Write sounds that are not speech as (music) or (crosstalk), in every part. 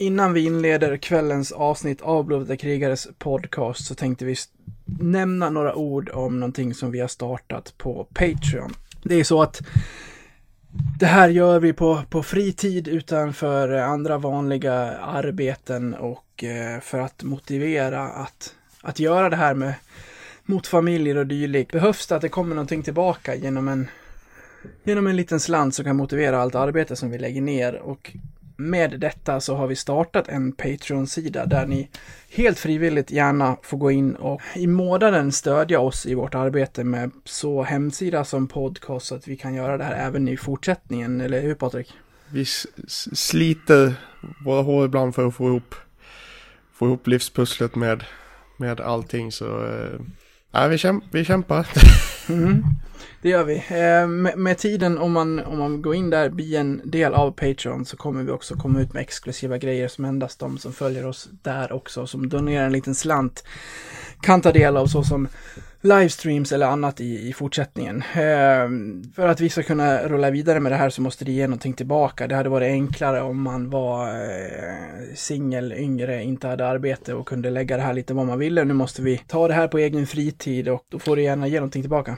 Innan vi inleder kvällens avsnitt av Blodiga krigares podcast så tänkte vi nämna några ord om någonting som vi har startat på Patreon. Det är så att det här gör vi på, på fritid utanför andra vanliga arbeten och eh, för att motivera att, att göra det här med mot familjer och dylikt. Behövs det att det kommer någonting tillbaka genom en, genom en liten slant som kan motivera allt arbete som vi lägger ner och med detta så har vi startat en Patreon-sida där ni helt frivilligt gärna får gå in och i månaden stödja oss i vårt arbete med så hemsida som podcast så att vi kan göra det här även i fortsättningen, eller hur Patrik? Vi sliter våra hår ibland för att få ihop, få ihop livspusslet med, med allting så äh, vi, kämp vi kämpar. Mm. Det gör vi. Eh, med, med, tiden om man, om man går in där, blir en del av Patreon så kommer vi också komma ut med exklusiva grejer som endast de som följer oss där också, som donerar en liten slant, kan ta del av såsom livestreams eller annat i, i fortsättningen. Eh, för att vi ska kunna rulla vidare med det här så måste det ge någonting tillbaka. Det hade varit enklare om man var eh, singel, yngre, inte hade arbete och kunde lägga det här lite vad man ville. Nu måste vi ta det här på egen fritid och då får det gärna ge någonting tillbaka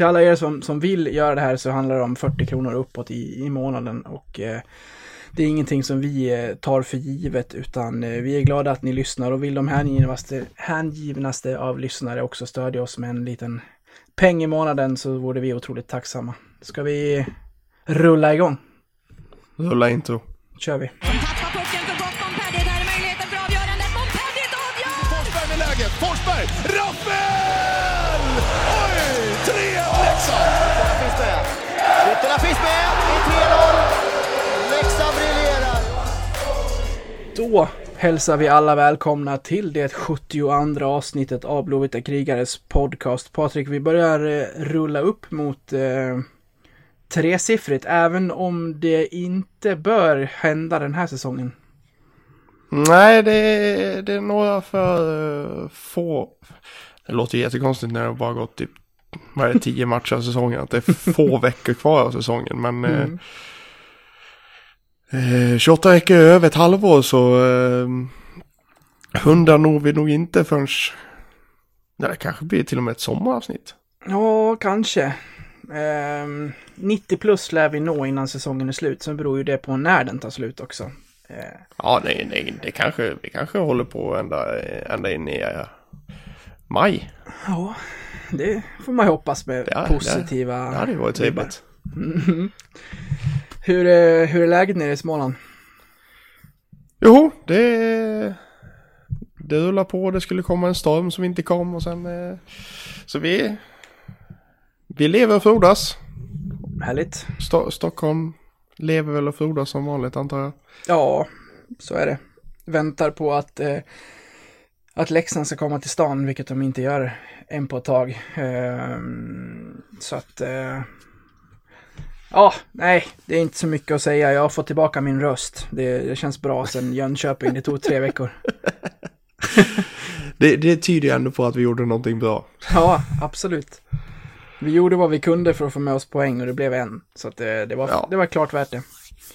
till alla er som, som vill göra det här så handlar det om 40 kronor uppåt i, i månaden och eh, det är ingenting som vi eh, tar för givet utan eh, vi är glada att ni lyssnar och vill de hängivnaste, hängivnaste av lyssnare också stödja oss med en liten peng i månaden så vore vi otroligt tacksamma. Ska vi rulla igång? Rulla intro. kör vi. Då hälsar vi alla välkomna till det 72 avsnittet av Blåvita krigares podcast. Patrik, vi börjar eh, rulla upp mot eh, tresiffrigt, även om det inte bör hända den här säsongen. Nej, det är, det är några för uh, få. Det låter jättekonstigt när det bara gått typ vad är det, tio matcher av säsongen. Att det är få (laughs) veckor kvar av säsongen. Men mm. eh, 28 eh, veckor över ett halvår så eh, hundra når vi nog inte förrän... Nej, det kanske blir till och med ett sommaravsnitt. Ja, kanske. Eh, 90 plus lär vi nå innan säsongen är slut. Sen beror ju det på när den tar slut också. Eh. Ja, nej, nej, det kanske, vi kanske håller på ända, ända in i uh, maj. Ja, det får man ju hoppas med ja, positiva... Det, det hade ju varit trevligt. Mm. Hur, är, hur är läget nere i Småland? Jo, det, det rullar på. Det skulle komma en storm som inte kom och sen... Eh, så vi, vi lever och frodas. Härligt. Sto Stockholm lever väl och frodas som vanligt antar jag. Ja, så är det. Väntar på att, eh, att Leksand ska komma till stan, vilket de inte gör än på ett tag. Eh, så att... Eh, ja, nej, det är inte så mycket att säga. Jag har fått tillbaka min röst. Det, det känns bra sen Jönköping. Det tog tre veckor. (laughs) det, det tyder ändå på att vi gjorde någonting bra. Ja, absolut. Vi gjorde vad vi kunde för att få med oss poäng och det blev en. Så det, det var, ja. det var klart värt det.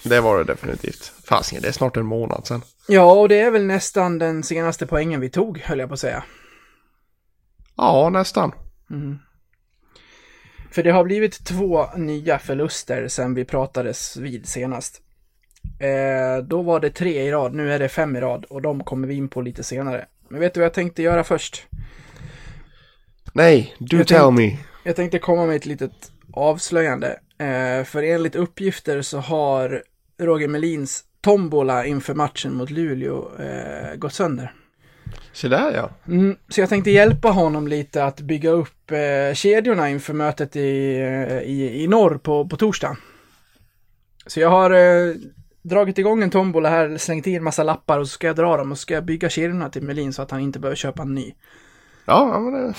Det var det definitivt. Fasiken, det är snart en månad sen. Ja, och det är väl nästan den senaste poängen vi tog, höll jag på att säga. Ja, nästan. Mm. För det har blivit två nya förluster sen vi pratades vid senast. Eh, då var det tre i rad, nu är det fem i rad och de kommer vi in på lite senare. Men vet du vad jag tänkte göra först? Nej, do jag tell tänkte, me. Jag tänkte komma med ett litet avslöjande. Eh, för enligt uppgifter så har Roger Melins tombola inför matchen mot Luleå eh, gått sönder. Så där ja. Mm, så jag tänkte hjälpa honom lite att bygga upp eh, kedjorna inför mötet i, eh, i, i norr på, på torsdag. Så jag har eh, dragit igång en tombola här, slängt i en massa lappar och så ska jag dra dem och så ska jag bygga kedjorna till Melin så att han inte behöver köpa en ny. Ja, men det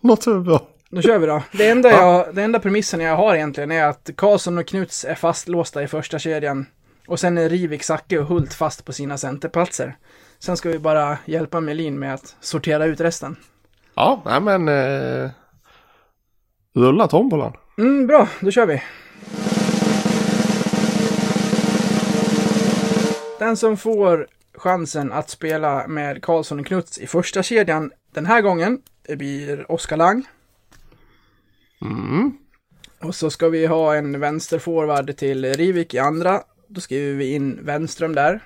(laughs) låter bra. Då kör vi då. Det enda, jag, det enda premissen jag har egentligen är att Karlsson och Knuts är fastlåsta i första kedjan. Och sen är Rivik, Zacke och Hult fast på sina centerplatser. Sen ska vi bara hjälpa Melin med att sortera ut resten. Ja, nej men... Eh, rulla tombolan. Mm, bra, då kör vi. Den som får chansen att spela med Karlsson och Knuts i första kedjan den här gången, det blir Oskar Lang. Mm. Och så ska vi ha en vänsterforward till Rivik i andra. Då skriver vi in Wenström där.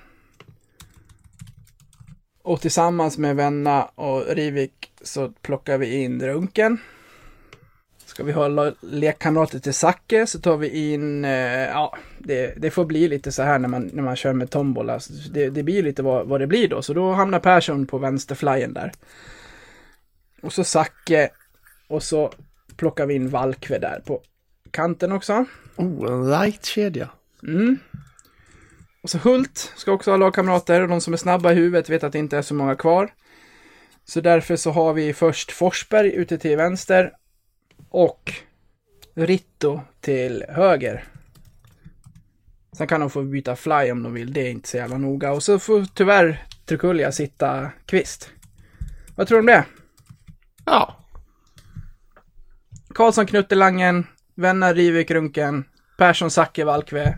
Och tillsammans med Venna och Rivik så plockar vi in Runken. Ska vi ha lekkamrater till Zacke så tar vi in, eh, ja, det, det får bli lite så här när man, när man kör med tombola. Det, det blir lite vad, vad det blir då, så då hamnar Persson på vänsterflyen där. Och så Zacke och så plockar vi in Valkve där på kanten också. Oh, en light-kedja. Mm. Och så Hult ska också ha lagkamrater och de som är snabba i huvudet vet att det inte är så många kvar. Så därför så har vi först Forsberg ute till vänster och Ritto till höger. Sen kan de få byta fly om de vill, det är inte så jävla noga. Och så får tyvärr Trukulja sitta kvist. Vad tror du om det? Ja. Karlsson, Knutte, Langen, Vennar, Rivik, Runken, Persson, Zacke, Valkve.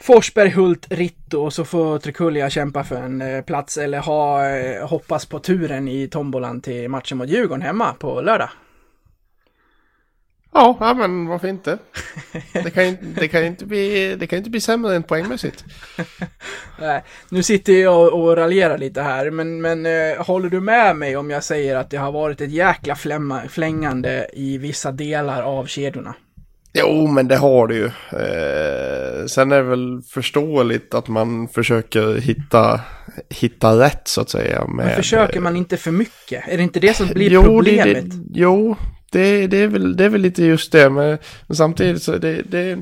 Forsberg, Hult, Ritto och så får Trekulja kämpa för en eh, plats eller ha, eh, hoppas på turen i tombolan till matchen mot Djurgården hemma på lördag. Ja, ja, men varför inte? Det kan det kan inte, bli, det kan inte bli sämre än poängmässigt. (laughs) Nej, nu sitter jag och, och raljerar lite här, men, men eh, håller du med mig om jag säger att det har varit ett jäkla flämma, flängande i vissa delar av kedjorna? Jo, men det har det ju. Eh, sen är det väl förståeligt att man försöker hitta, hitta rätt så att säga. Med, Men försöker man inte för mycket? Är det inte det som blir jo, problemet? Det, det, jo, det, det, är väl, det är väl lite just det. Men, men samtidigt så det, det,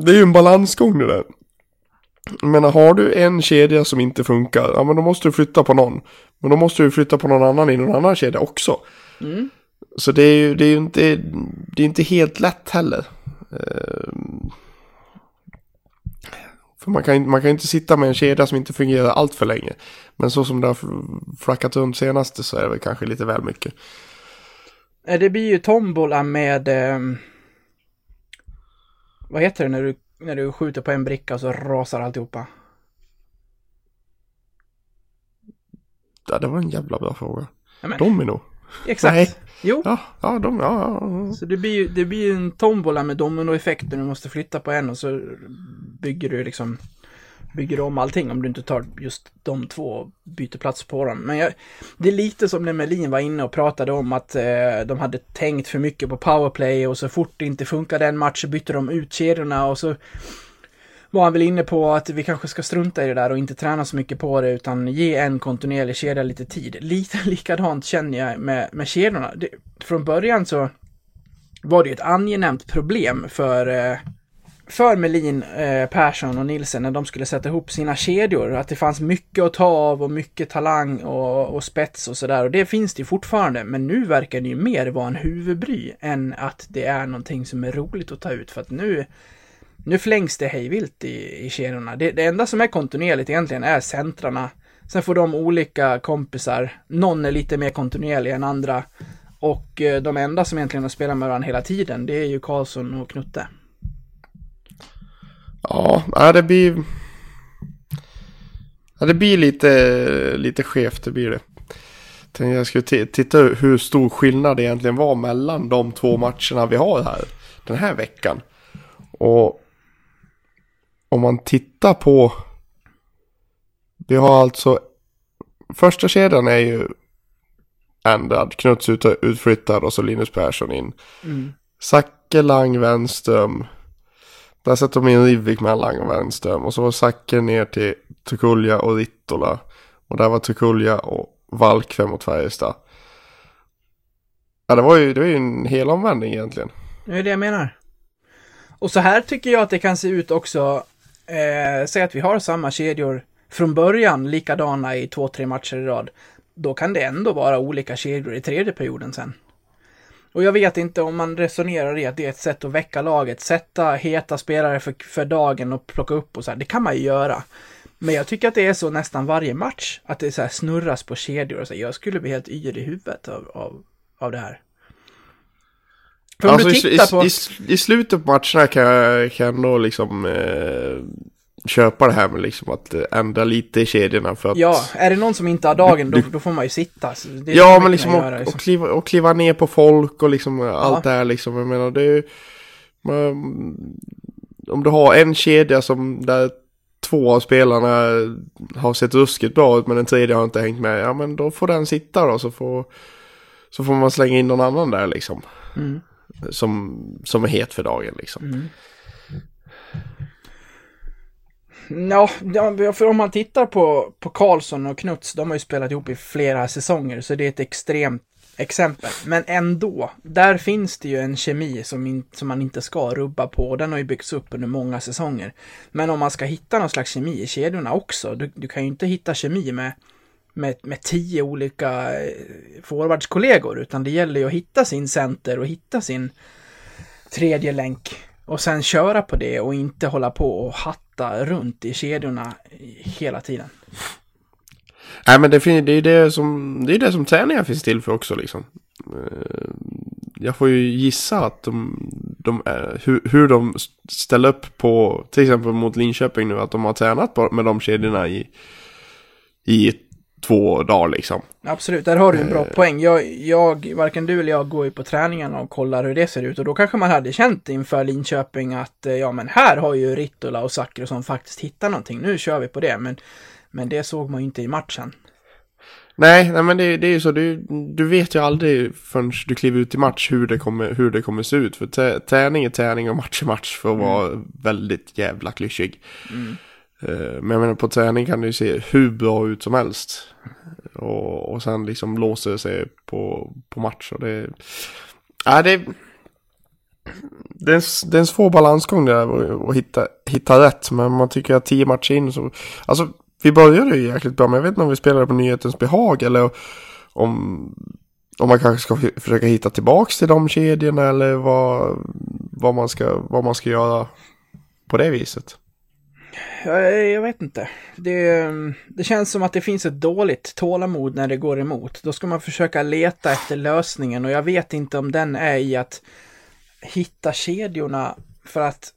det är ju en balansgång det där. Men har du en kedja som inte funkar, ja men då måste du flytta på någon. Men då måste du flytta på någon annan i någon annan kedja också. Mm. Så det är ju, det är ju inte, det är inte helt lätt heller. Ehm, För man kan, man kan inte sitta med en kedja som inte fungerar allt för länge. Men så som det har flackat runt senaste så är det väl kanske lite väl mycket. Eh, Det blir ju tombola med... ehm, vad heter det när du, när du skjuter på en bricka och så rasar alltihopa? Ja, det var en jävla bra fråga. Ja, men, Domino? Exakt. Nej. Jo, Ja, ja, de, ja, ja. så det blir ju det blir en tombola med dominoeffekt när du måste flytta på en och så bygger du liksom bygger om allting om du inte tar just de två och byter plats på dem. Men jag, det är lite som när Melin var inne och pratade om att eh, de hade tänkt för mycket på powerplay och så fort det inte funkade en match så bytte de ut kedjorna och så var han väl inne på att vi kanske ska strunta i det där och inte träna så mycket på det utan ge en kontinuerlig kedja lite tid. (laughs) Lite likadant känner jag med, med kedjorna. Det, från början så var det ju ett angenämt problem för, eh, för Melin, eh, Persson och Nilsen när de skulle sätta ihop sina kedjor. Att det fanns mycket att ta av och mycket talang och, och spets och sådär. Och det finns det ju fortfarande. Men nu verkar det ju mer vara en huvudbry än att det är någonting som är roligt att ta ut. För att nu, nu flängs det hejvilt i, i kedjorna. Det, det enda som är kontinuerligt egentligen är centrarna. Sen får de olika kompisar. Någon är lite mer kontinuerlig än andra. Och eh, de enda som egentligen har spelat med varandra hela tiden, det är ju Karlsson och Knutte. Ja, det blir... Ja, det blir lite, lite skevt, det blir det. Jag skulle titta hur stor skillnad det egentligen var mellan de två matcherna vi har här den här veckan. Och om man tittar på... Vi har alltså... Första kedjan är ju ändrad. Knuts ut, utflyttad och så Linus Persson in. Mm. Zacke, Lang, Wenström. Där sätter de in Rivik med Lang och Wenström. Och så var Zacke ner till Tukulja och Rittola. Och där var Tukulja och Valkve mot Färjestad. Ja, det var ju, det var ju en hel omvändning egentligen. Det är det jag menar. Och så här tycker jag att det kan se ut också. Eh, säg att vi har samma kedjor från början likadana i två, tre matcher i rad. Då kan det ändå vara olika kedjor i tredje perioden sen. Och jag vet inte om man resonerar i att det är ett sätt att väcka laget, sätta heta spelare för, för dagen och plocka upp och så här. Det kan man ju göra. Men jag tycker att det är så nästan varje match. Att det så här snurras på kedjor och så. här. Jag skulle bli helt yr i huvudet av, av, av det här. För om Alltså, du i, tittar på... i, i, I slutet på matcherna kan jag, kan jag ändå liksom... Eh, köpa det här med liksom att eh, ändra lite i kedjorna för att... Ja, är det någon som inte har dagen då, då får man ju sitta. Ja, men liksom göra, och, liksom. och, kliva, och kliva ner på folk och liksom allt det här liksom. Jag menar det är man- Om du har en kedja som där två av spelarna har sett ruskigt bra ut men den tredje har inte hängt med. Ja men då får den sitta då så får, så får man slänga in någon annan där liksom. Mm. Som, som är het för dagen liksom. Mm. Ja, ja, för om man tittar på, på Karlsson och Knuts, de har ju spelat ihop i flera säsonger, så det är ett extremt exempel. Men ändå, där finns det ju en kemi som, in, som man inte ska rubba på, och den har ju byggts upp under många säsonger. Men om man ska hitta någon slags kemi i kedjorna också, du, du kan ju inte hitta kemi med, med, med tio olika eh, forwardskollegor, utan det gäller ju att hitta sin center och hitta sin tredje länk och sen köra på det och inte hålla på och hatta runt i kedjorna hela tiden. Nej men det, det är ju det som, det är det som träningar finns till för också liksom. Eh, jag får ju gissa att de, de eh, är, hur, hur de ställer upp på, till exempel mot Linköping nu, att de har tränat på, med de kedjorna i, i två dagar liksom. Absolut, där har du en bra poäng. Jag, jag, varken du eller jag går ju på träningarna och kollar hur det ser ut och då kanske man hade känt inför Linköping att eh, ja men här har ju Rittola och Zachrisson faktiskt hittat någonting. Nu kör vi på det, men, men det såg man ju inte i matchen. Nej, nej men det, det är ju så, du, du vet ju aldrig förrän du kliver ut i match hur det kommer, hur det kommer se ut. För träning är träning och match är match för att vara väldigt jävla klyschig. Eh, Eh, men jag menar på träning kan det ju se hur bra ut som helst. Och, och sen liksom låser det sig på, på match. Och det, ja, det, det, är en, det är en svår balansgång det där att- hitta, hitta rätt. Men man tycker att tio matcher in så, alltså vi började ju jäkligt bra. Men jag vet inte om vi spelade på nyhetens behag eller om, om man kanske ska försöka hitta tillbaks till de kedjorna eller vad, vad, man ska, vad man ska göra på det viset. Jag, jag vet inte. Det, det känns som att det finns ett dåligt tålamod när det går emot. Då ska man försöka leta efter lösningen och jag vet inte om den är i att hitta kedjorna för att...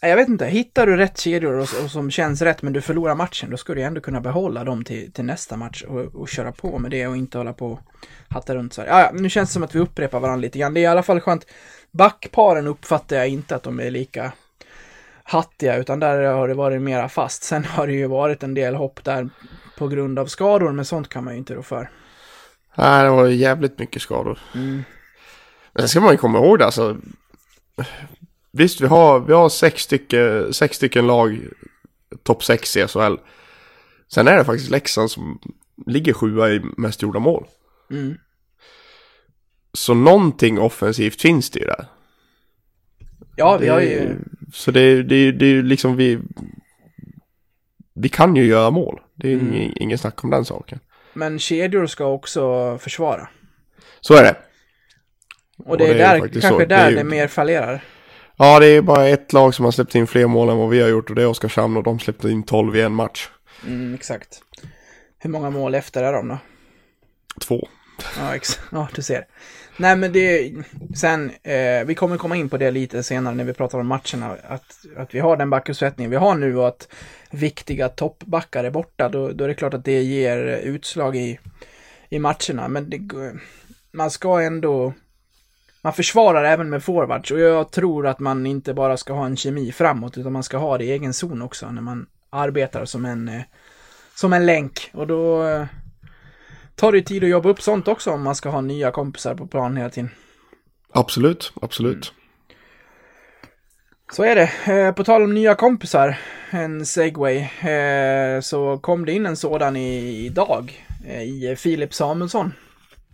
Jag vet inte, hittar du rätt kedjor och, och som känns rätt men du förlorar matchen, då ska du ändå kunna behålla dem till, till nästa match och, och köra på med det och inte hålla på och hatta runt så här. Ja, nu känns det som att vi upprepar varandra lite grann. Det är i alla fall skönt. Backparen uppfattar jag inte att de är lika hattiga, utan där har det varit mera fast. Sen har det ju varit en del hopp där på grund av skador, men sånt kan man ju inte rå för. Nej, det var jävligt mycket skador. Mm. Men sen ska man ju komma ihåg det alltså. Visst, vi har, vi har sex, stycken, sex stycken lag topp sex i SHL. Sen är det faktiskt Leksand som ligger sjua i mest gjorda mål. Mm. Så någonting offensivt finns det ju där. Ja, vi Det- har ju... Så det, det, det är liksom vi... Vi kan ju göra mål. Det är Mm. ingen, ingen snack om den saken. Men kedjor ska också försvara. Så är det. Och det är, det är där, kanske så. Det där är det, ju- mer fallerar. Ja, det är bara ett lag som har släppt in fler mål än vad vi har gjort och det är Oskarshamn och de släppte in 12 i en match. Mm, exakt. Hur många mål efter är de då? Två. Ja, ex- (laughs) ja du ser. Nej, men det... Sen, eh, vi kommer komma in på det lite senare när vi pratar om matcherna. Att, att vi har den backuppsättningen vi har nu och att viktiga toppbackar är borta. Då, då är det klart att det ger utslag i, i matcherna. Men det, man ska ändå... Man försvarar även med forwards och jag tror att man inte bara ska ha en kemi framåt utan man ska ha det i egen zon också när man arbetar som en, eh, som en länk. Och då eh, tar det tid att jobba upp sånt också om man ska ha nya kompisar på plan hela tiden. Absolut, absolut. Så är det. Eh, På tal om nya kompisar, en segway, eh, så kom det in en sådan i, idag eh, i Filip Samuelsson.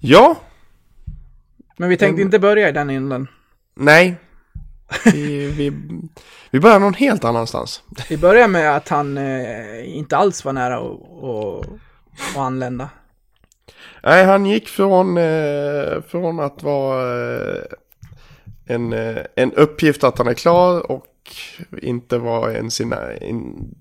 Ja, Men vi tänkte inte börja i den änden. nej. Vi, vi, vi börjar någon helt annanstans. Vi börjar med att han inte alls var nära att anlända. Nej, han gick från, eh, från att vara eh, en, eh, en uppgift att han är klar och inte var ens sina, in,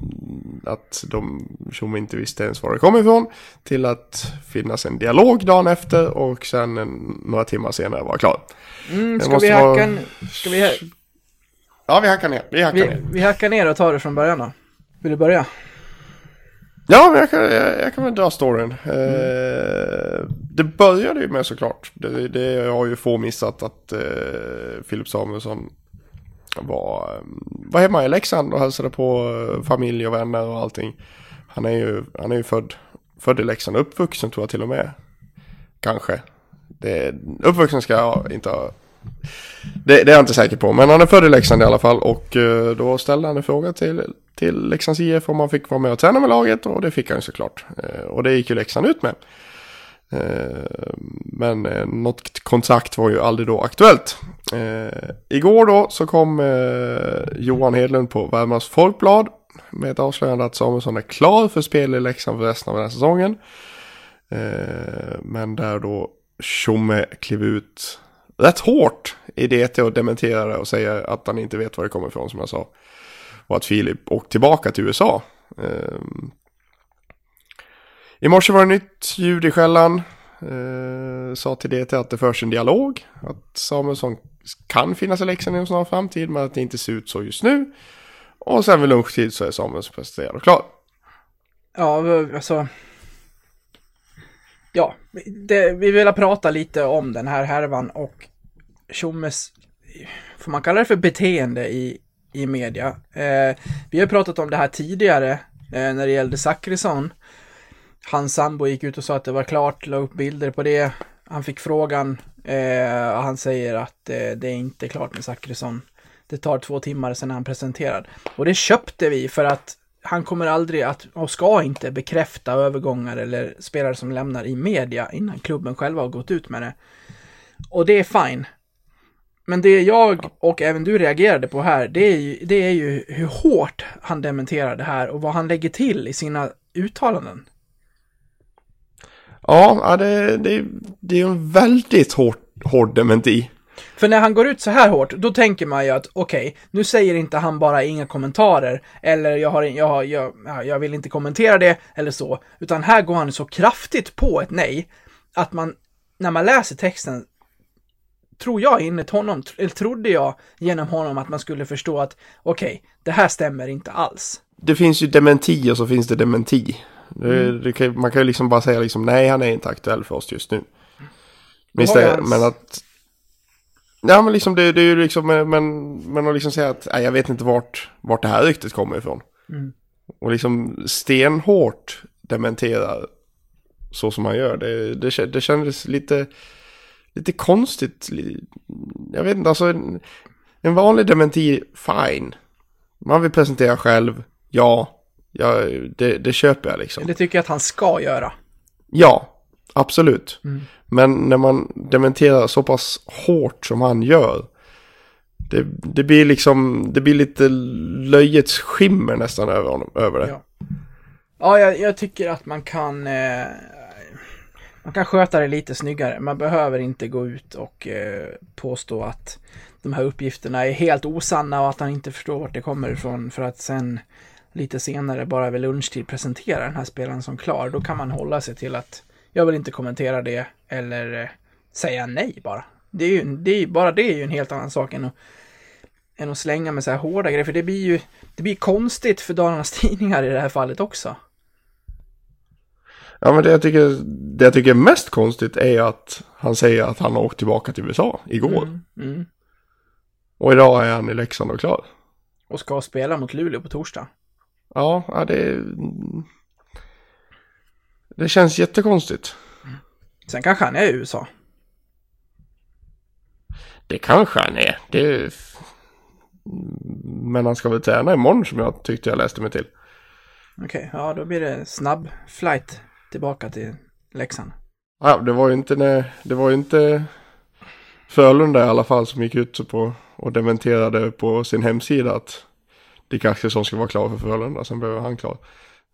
att de som inte visste ens var det kom ifrån till att finnas en dialog dagen efter och sen en, några timmar senare var klar. Mm, ska vi vara- hacka en... Ska vi... ha- Ja, vi hackar ner. Vi hackar Vi, ner. vi hackar ner och tar det från början då. Vill du börja? Ja, men jag kan, jag, jag kan väl dra storyn. Eh, det började ju med såklart. Det, det har ju få missat att eh, Filip Samuelsson var, eh, var hemma i Leksand och hälsade på eh, familj och vänner och allting. Han är ju, han är ju född, född i Leksand, uppvuxen tror jag till och med. Kanske. Det, uppvuxen ska jag inte ha det, det är jag inte säker på, men han är född i Leksand i alla fall och eh, då ställde han en fråga till, till Leksands IF om han fick vara med och träna med laget och det fick han ju såklart. Eh, och det gick ju Leksand ut med. Eh, men något kontrakt var ju aldrig då aktuellt. Igår då så kom Johan Hedlund på Värmlands Folkblad med ett avslöjande att Samuelsson är klar för spel i Leksand för resten av den här säsongen. Men där då Tjomme klev ut rätt hårt i DT och dementerade och säger att han inte vet var det kommer ifrån som jag sa. Och att Filip åkt tillbaka till USA. Ehm. I morse var det nytt ljud i skällan. Eh, sa till DT att det förs en dialog. Att Samuelsson kan finnas i Leksand i en snar framtid men att det inte ser ut så just nu. Och sen vid lunchtid så är Samuelsson presenterad och klar. Ja, alltså. Ja, det, vi vill prata lite om den här härvan och Tjommes, får man kalla det för beteende i, i media? Eh, vi har pratat om det här tidigare eh, när det gällde Zachrisson. Hans sambo gick ut och sa att det var klart, la upp bilder på det. Han fick frågan eh, och han säger att eh, det är inte klart med Zachrisson. Det tar två timmar sedan han presenterad. Och det köpte vi för att han kommer aldrig att, och ska inte bekräfta övergångar eller spelare som lämnar i media innan klubben själva har gått ut med det. Och det är fine. Men det jag och även du reagerade på här, det är ju, det är ju hur hårt han dementerar det här och vad han lägger till i sina uttalanden. Ja, det, det, det är en väldigt hård, hård dementi. För när han går ut så här hårt, då tänker man ju att okej, nu säger inte han bara inga kommentarer, eller jag, har, jag, har, jag, ja, jag vill inte kommentera det, eller så, utan här går han så kraftigt på ett nej, att man, när man läser texten, tror jag enligt honom, eller trodde jag genom honom att man skulle förstå att okej, det här stämmer inte alls. det finns ju dementi och så finns det dementi. Det, det kan, man kan ju liksom bara säga liksom nej han är inte aktuell för oss just nu. Men, istället, hans- men att... Ja men liksom det, det är ju liksom, men, men, att liksom säga att nej, jag vet inte vart, vart det här ryktet kommer ifrån. Mm. Och liksom stenhårt dementerar så som han gör. Det, det, det kändes lite, lite konstigt. Jag vet inte, alltså en, en vanlig dementi, fine. Man vill presentera själv, ja. ja det, det köper jag liksom. Det tycker jag att han ska göra. Ja, absolut. Mm. Men när man dementerar så pass hårt som han gör. Det, det blir liksom, det blir lite löjets skimmer nästan över, honom, över det. Ja. Ja, jag, jag tycker att man kan eh, man kan sköta det lite snyggare. Man behöver inte gå ut och eh, påstå att de här uppgifterna är helt osanna och att han inte förstår vart det kommer ifrån för att sen lite senare bara vid lunchtid presentera den här spelaren som klar. Då kan man hålla sig till att jag vill inte kommentera det eller eh, säga nej bara. Det är ju, det är, ju- bara det är ju en helt annan sak än att, än att slänga med så här hårda grejer. För det blir ju det blir konstigt för Dalarnas (laughs) Tidningar i det här fallet också. Ja men det jag tycker, det jag tycker är mest konstigt är att han säger att han har åkt tillbaka till USA igår. Mm, mm. Och idag är han i Leksand och klar. Och ska spela mot Luleå på torsdag. Ja, ja det... Det känns jättekonstigt. Sen kanske han är i USA. Det kanske han är. Det... Men han ska väl träna imorgon som jag tyckte jag läste mig till. Okej, ja då blir det snabb flight tillbaka till Leksand. Ja, det var ju inte när, det var ju inte Frölunda i alla fall som gick ut på och dementerade på sin hemsida att Dick Axelsson skulle vara klar för Frölunda. Sen blev han klar.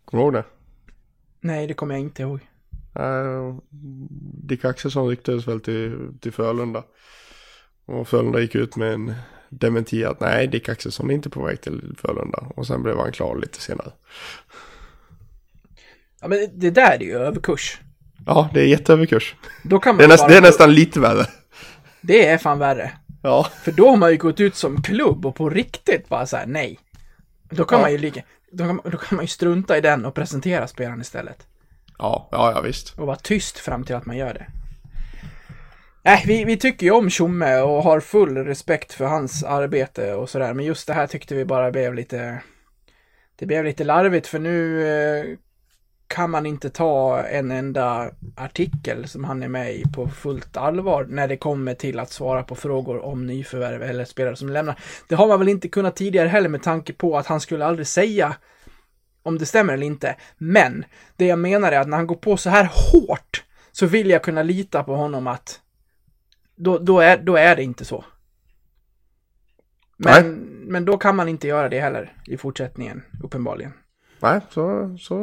Kommer du ihåg det? Nej, det kommer jag inte ihåg. Uh, Dick Axelsson ryktades väl till, till Frölunda. Och Frölunda gick ut med en dementi att nej, Dick Axelsson är inte på väg till Frölunda. Och sen blev han klar lite senare. Ja, men det där är ju överkurs. Ja, det är jätteöverkurs. Då kan man Det är, näst, bara- det är nästan lite värre. Det är fan värre. Ja. För då har man ju gått ut som klubb och på riktigt bara så här, nej. Då kan Ja. man ju lika, då kan, då kan man ju strunta i den och presentera spelaren istället. Ja, ja, ja visst. Och vara tyst fram till att man gör det. Nej, vi, vi tycker ju om Tjomme och har full respekt för hans arbete och sådär. Men just det här tyckte vi bara blev lite... Det blev lite larvigt för nu eh, kan man inte ta en enda artikel som han är med i på fullt allvar när det kommer till att svara på frågor om nyförvärv eller spelare som lämnar. Det har man väl inte kunnat tidigare heller med tanke på att han skulle aldrig säga om det stämmer eller inte. Men det jag menar är att när han går på så här hårt så vill jag kunna lita på honom att då, då, är, då är det inte så. Men, men då kan man inte göra det heller i fortsättningen, uppenbarligen. Nej, så, så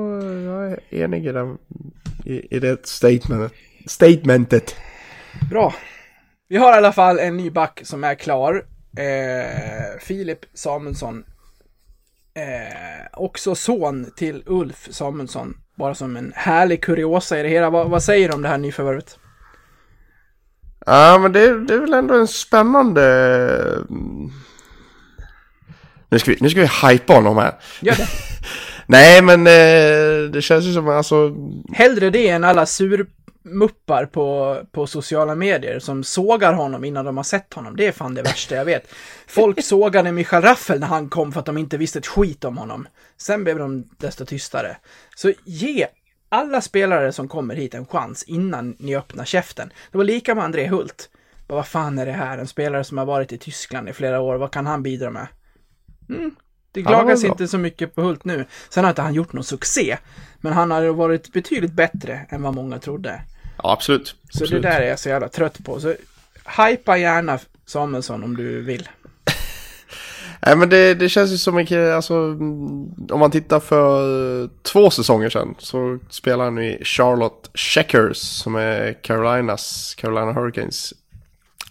jag är enig i, den, i, i det statementet. statementet. Bra. Vi har i alla fall en ny back som är klar. Eh, Filip Samuelsson. Eh, också son till Ulf Samuelsson. Bara som en härlig kuriosa i det hela. Vad, vad säger du om det här nyförvärvet? Ja, men det, det är väl ändå en spännande... mm. Nu ska vi, nu ska vi hypa honom här. Gör det. Nej, men eh, det känns ju som alltså... Hellre det än alla surmuppar på, på sociala medier som sågar honom innan de har sett honom. Det är fan det värsta jag vet. Folk (laughs) sågade Michael Raffel när han kom för att de inte visste ett skit om honom. Sen blev de desto tystare. Så ge alla spelare som kommer hit en chans innan ni öppnar käften. Det var lika med André Hult. Bara, vad fan är det här? En spelare som har varit i Tyskland i flera år, vad kan han bidra med? Mm. Det klagas inte så mycket på Hult nu. Sen har inte han gjort någon succé. Men han har varit betydligt bättre än vad många trodde. Ja, absolut. Så absolut. det där är jag så jävla trött på. Så hypa gärna Samuelsson om du vill. (laughs) Nej, men det, det känns ju som mycket, alltså... Om man tittar för eh, två säsonger sedan så spelade han i Charlotte Checkers som är Carolinas, Carolina Hurricanes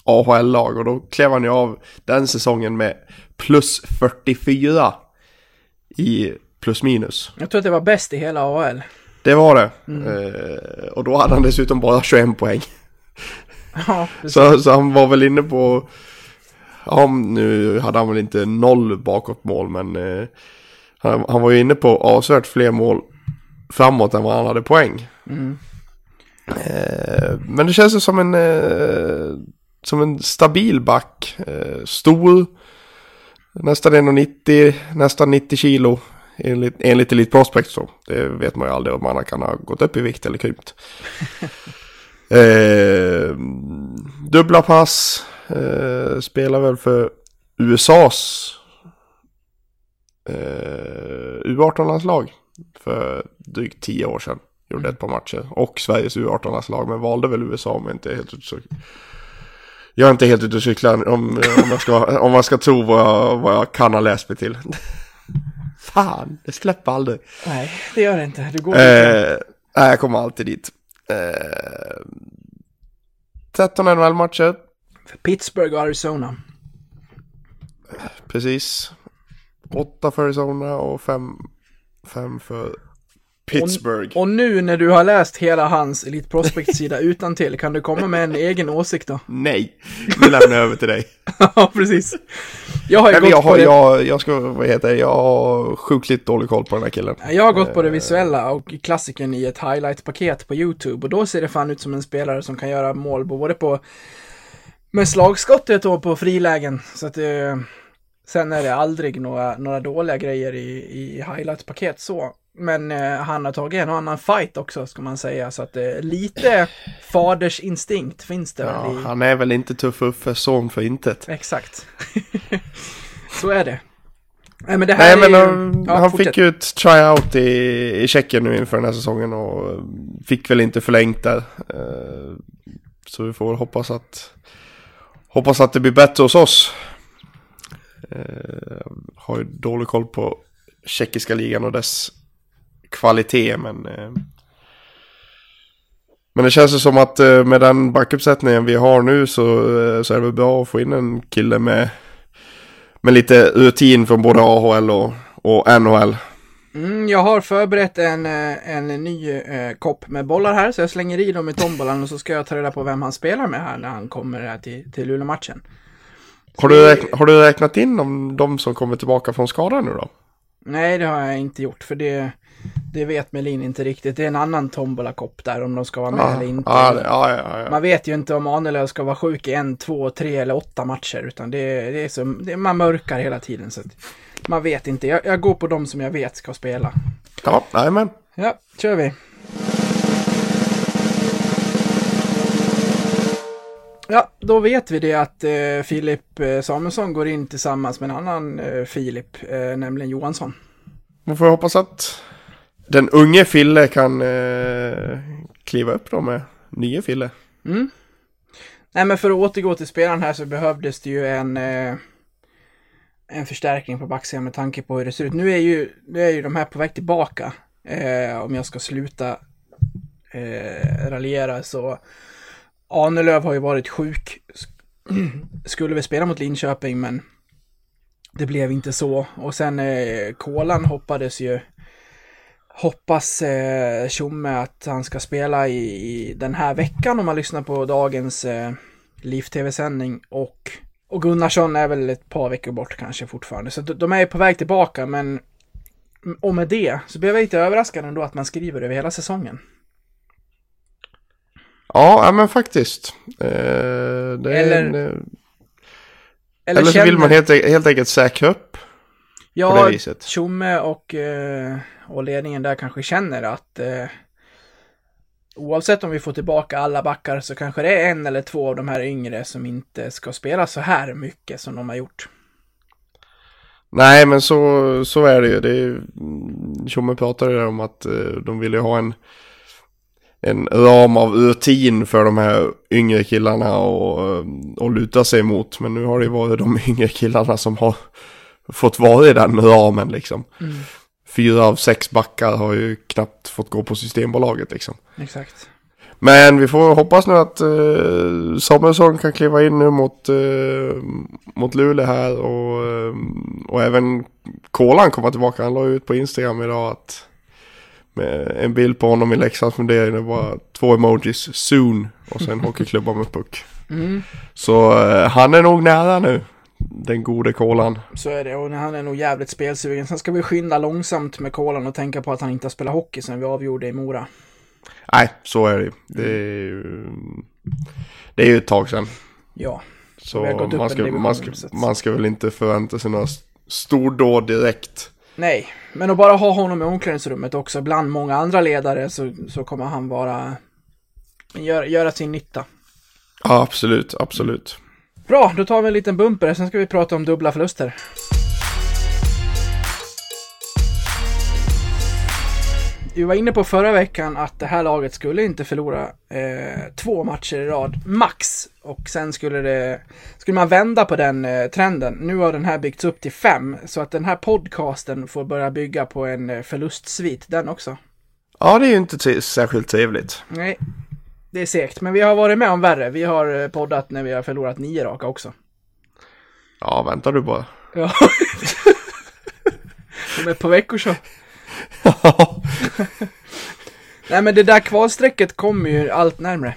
AHL-lag. Och då klev han ju av den säsongen med plus 44 i plus minus. Jag tror att det var bäst i hela AHL. Det var det. Eh, och då hade han dessutom bara 21 poäng. (laughs) Ja. Så, så han var väl inne på, ja nu hade han väl inte noll bakåt mål men eh, han, han var ju inne på avsevärt fler mål framåt än vad han hade poäng. Mm. Eh, men det känns ju som en, eh, som en stabil back. Eh, stor, nästan 1,90, nästan 90 kilo. Enligt, enligt Elite Prospects då. Det vet man ju aldrig om man kan ha gått upp i vikt eller krympt. (laughs) eh, dubbla pass. Eh, spelar väl för USAs eh, U18-landslag. För drygt 10 år sedan. Gjorde ett par matcher. Och Sveriges U18-landslag. Men valde väl USA om jag inte är helt cyklar. Jag är inte helt ute och cyklar om, om, jag ska, om man ska tro vad jag, vad jag kan ha läst mig till. Fan, det släpper aldrig. Nej, det gör det inte. Du går inte. Eh, nej, jag kommer alltid dit. Eh, 13 NHL-matcher, För Pittsburgh och Arizona. precis. 8 för Arizona och 5 fem för Pittsburgh. Och nu när du har läst hela hans Elite Prospect-sida (laughs) utan till kan du komma med en egen åsikt då? Nej, nu lämnar jag över till dig. (laughs) Ja, precis. Jag har ju Nej, gått jag, på det. jag, jag ska, vad heter det, jag har sjukligt dålig koll på den här killen. Jag har gått på det visuella och klassiken i ett highlight-paket på YouTube och då ser det fan ut som en spelare som kan göra mål både på med slagskottet och på frilägen. Så att eh, sen är det aldrig några, några dåliga grejer i, i highlight-paket så. Men eh, han har tagit en och annan fight också ska man säga så att eh, lite fadersinstinkt finns det Ja, väl i. han är väl inte tuff Uffes son för intet. Exakt. (laughs) så är det. Nej men det Nej här men är ju... han, Ja, han fick ju ett tryout i, i Tjeckien nu inför den här säsongen och eh, fick väl inte förlängt där. Eh, Så vi får hoppas att hoppas att det blir bättre hos oss. Eh, Har ju dålig koll på tjeckiska ligan och dess kvalitet men eh, men det känns ju som att eh, med den backuppsättningen vi har nu så, eh, så är det bra att få in en kille med med lite rutin från både AHL och, och NHL. Mm, jag har förberett en, en ny eh, kopp med bollar här, så jag slänger i dem i tombolan och så ska jag ta reda på vem han spelar med här när han kommer här till, till Luleå-matchen. Har du, räkn- har du räknat in de, de som kommer tillbaka från skadan nu då? Nej, det har jag inte gjort för det, det vet Melin inte riktigt. Det är en annan tombola-kopp där om de ska vara med eller inte. Ja, ja, ja, ja. Man vet ju inte om Ahnelöv ska vara sjuk i en, två, tre eller åtta matcher. Utan det, det är som, det, man mörkar hela tiden. Så man vet inte. Jag, jag går på de som jag vet ska spela. Ja, men. Ja, kör vi. Ja, då vet vi det att eh, Filip eh, Samuelsson går in tillsammans med en annan eh, Filip, eh, nämligen Johansson. Man får hoppas att den unge Fille kan eh, kliva upp då med nye Fille. Mm. Nej, men för att återgå till spelaren här så behövdes det ju en, eh, en förstärkning på backsidan med tanke på hur det ser ut. Nu är ju, nu är ju de här på väg tillbaka. Eh, om jag ska sluta eh, raljera så Ahnelöv har ju varit sjuk. (clears throat) Skulle vi spela mot Linköping men det blev inte så. Och sen eh, Kolan hoppades ju hoppas eh, Tjomme att han ska spela i, i den här veckan om man lyssnar på dagens eh, Liv-TV-sändning och, och Gunnarsson är väl ett par veckor bort kanske fortfarande. Så de, är på väg tillbaka men och med det så blev jag lite överraskad ändå att man skriver över hela säsongen. Ja, men faktiskt. Eh, Eller- en, eh, Eller, eller så känner, vill man helt, helt enkelt säkra upp. Ja. Tjomme och, eh, och ledningen där kanske känner att eh, oavsett om vi får tillbaka alla backar så kanske det är en eller två av de här yngre som inte ska spela så här mycket som de har gjort. Nej, men så, så är det ju. Det mm, Tjomme pratade om att eh, de ville ha en, en ram av rutin för de här yngre killarna och, och luta sig mot. Men nu har det ju varit de (laughs) yngre killarna som har fått vara i den ramen liksom. Fyra av sex backar har ju knappt fått gå på Systembolaget liksom. Exakt. Men vi får hoppas nu att eh, Samuelsson kan kliva in nu mot, eh, mot Luleå här och, eh, och även Kolan kommer tillbaka. Han la ut på Instagram idag att med en bild på honom i Leksands fundering. Det var två emojis, soon och sen (laughs) hockeyklubba med puck. Mm, Så eh, han är nog nära nu, den gode Kolan. så är det och han är nog jävligt spelsugen. Sen ska vi skynda långsamt med kolan och tänka på att han inte har spelat hockey sen vi avgjorde i Mora. Nej, så är det. Det är ju, det är ju ett tag sedan. Ja, Så man ska, division, man, ska, man ska väl inte förvänta sig några st- stordåd direkt. nej, men att bara ha honom i omklädningsrummet också bland många andra ledare så, så kommer han vara göra, göra sin nytta. Ja, absolut, absolut. Bra, då tar vi en liten bumper, sen ska vi prata om dubbla förluster. Vi var inne på förra veckan att det här laget skulle inte förlora eh, två matcher i rad, max. Och sen skulle, det, skulle man vända på den eh, trenden. Nu har den här byggts upp till fem, så att den här podcasten får börja bygga på en eh, förlustsvit, den också. Ja, det är ju inte särskilt trevligt. Nej, det är segt, men vi har varit med om värre. Vi har eh, poddat när vi har förlorat nio raka också. Ja, väntar du bara. Ja. (laughs) Om ett par veckor så. (laughs) Nej men det där kvalstrecket kommer ju allt närmre.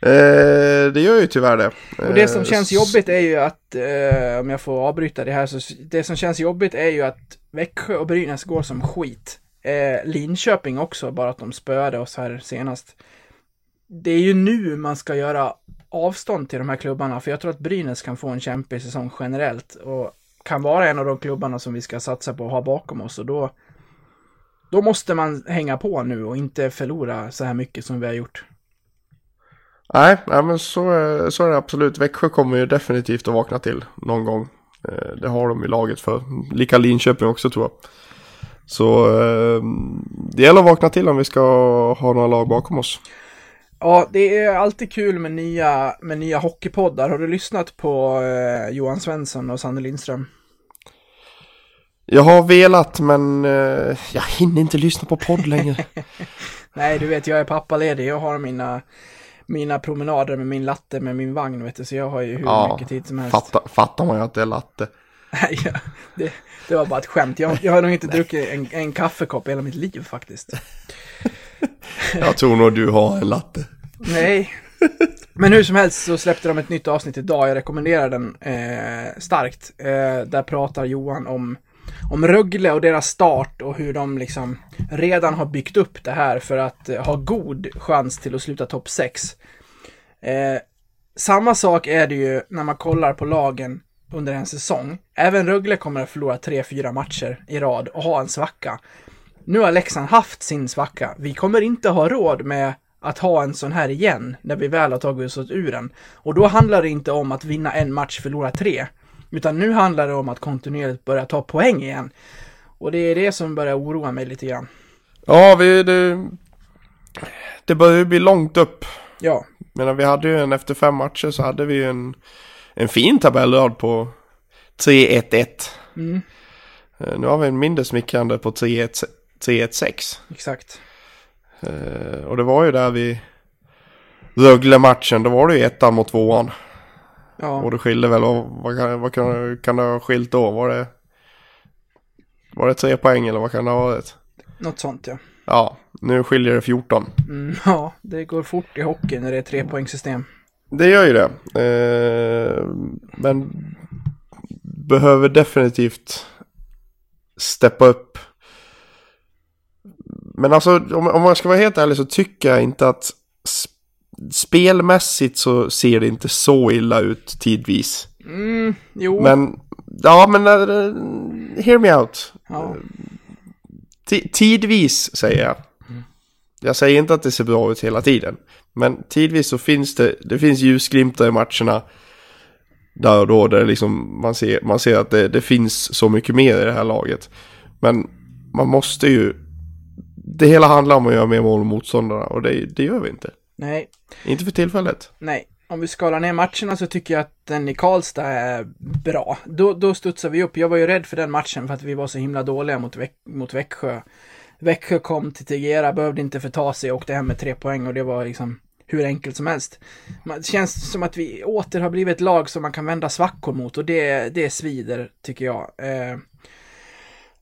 eh, det gör ju tyvärr det. Och det som Eh, känns jobbigt är ju att, eh, om jag får avbryta det här, så det som känns jobbigt är ju att Växjö och Brynäs går som skit. Eh, Linköping också, bara att de spöade oss här senast. Det är ju nu man ska göra avstånd till de här klubbarna, för jag tror att Brynäs kan få en kämpig säsong generellt och kan vara en av de klubbarna som vi ska satsa på att ha bakom oss och då då måste man hänga på nu och inte förlora så här mycket som vi har gjort. Nej, nej, men så, är- så är det absolut. Växjö kommer ju definitivt att vakna till någon gång. Eh, det har de i laget för. Lika Linköping också tror jag. Så eh, det gäller att vakna till om vi ska ha några lag bakom oss. Ja, det är alltid kul med nya, med nya hockeypoddar. Har du lyssnat på eh, Johan Svensson och Sanne Lindström? Jag har velat men eh, jag hinner inte lyssna på podd längre. (laughs) Nej, du vet, jag är pappaledig. Jag har mina, mina promenader med min latte med min vagn, vet du. Så jag har ju hur Ja, mycket tid som helst. Fatta, fattar man ju att det är latte. Nej, ja, det, det var bara ett skämt. Jag, jag har nog inte druckit en, en kaffekopp i hela mitt liv faktiskt. (laughs) (laughs) Jag tror nog du har en latte. Nej, Men hur som helst så släppte de ett nytt avsnitt idag, jag rekommenderar den eh, starkt. Eh, där pratar Johan om, om Rögle och deras start och hur de liksom redan har byggt upp det här för att eh, ha god chans till att sluta topp 6. Eh, samma sak är det ju när man kollar på lagen under en säsong. Även Rögle kommer att förlora 3-4 matcher i rad och ha en svacka. Nu har Leksand haft sin svacka. Vi kommer inte ha råd med att ha en sån här igen när vi väl har tagit oss ur den. Och då handlar det inte om att vinna en match, förlora tre. Utan nu handlar det om att kontinuerligt börja ta poäng igen. Och det är det som börjar oroa mig lite grann. Ja, vi, det, det börjar ju bli långt upp. Ja, Men vi hade ju en, efter fem matcher så hade vi ju en, en fin tabellrad på 3-1-1. mm, Eh, Nu har vi en mindre smickrande på 3-1 3-1-6. exakt. Eh, Och det var ju där vi Rögle-matchen, då var det ju ettan mot tvåan. Ja, Och det skilde väl, och vad, kan, vad kan, kan det ha skilt då? Var det, var det tre poäng eller vad kan det ha varit? något sånt ja. Ja, nu skiljer det 14. Mm, (laughs) ja, det går fort i hockey när det är trepoängssystem. Det gör ju det. Eh, men behöver definitivt steppa upp. Men alltså om, om man ska vara helt ärlig så tycker jag inte att sp- spelmässigt så ser det inte så illa ut tidvis. Mm, jo. Men ja, men uh, hear me out. ja. Ti- tidvis säger jag. Jag säger inte att det ser bra ut hela tiden. Men tidvis så finns det, det finns ljusglimtar i matcherna. Där och då, där liksom man, ser, man ser att det, det finns så mycket mer i det här laget. Men man måste ju... Det hela handlar om att göra mer mål än motståndarna och det, det gör vi inte. Nej, Inte för tillfället. nej. Om vi skalar ner matcherna så tycker jag att den i Karlstad är bra. Då, då studsar vi upp. Jag var ju rädd för den matchen för att vi var så himla dåliga mot, Väx mot Växjö. Växjö kom till Tegera, behövde inte förta sig och åkte hem med tre poäng och det var liksom hur enkelt som helst. Det känns som att vi åter har blivit ett lag som man kan vända svackor mot och det, det svider, tycker jag.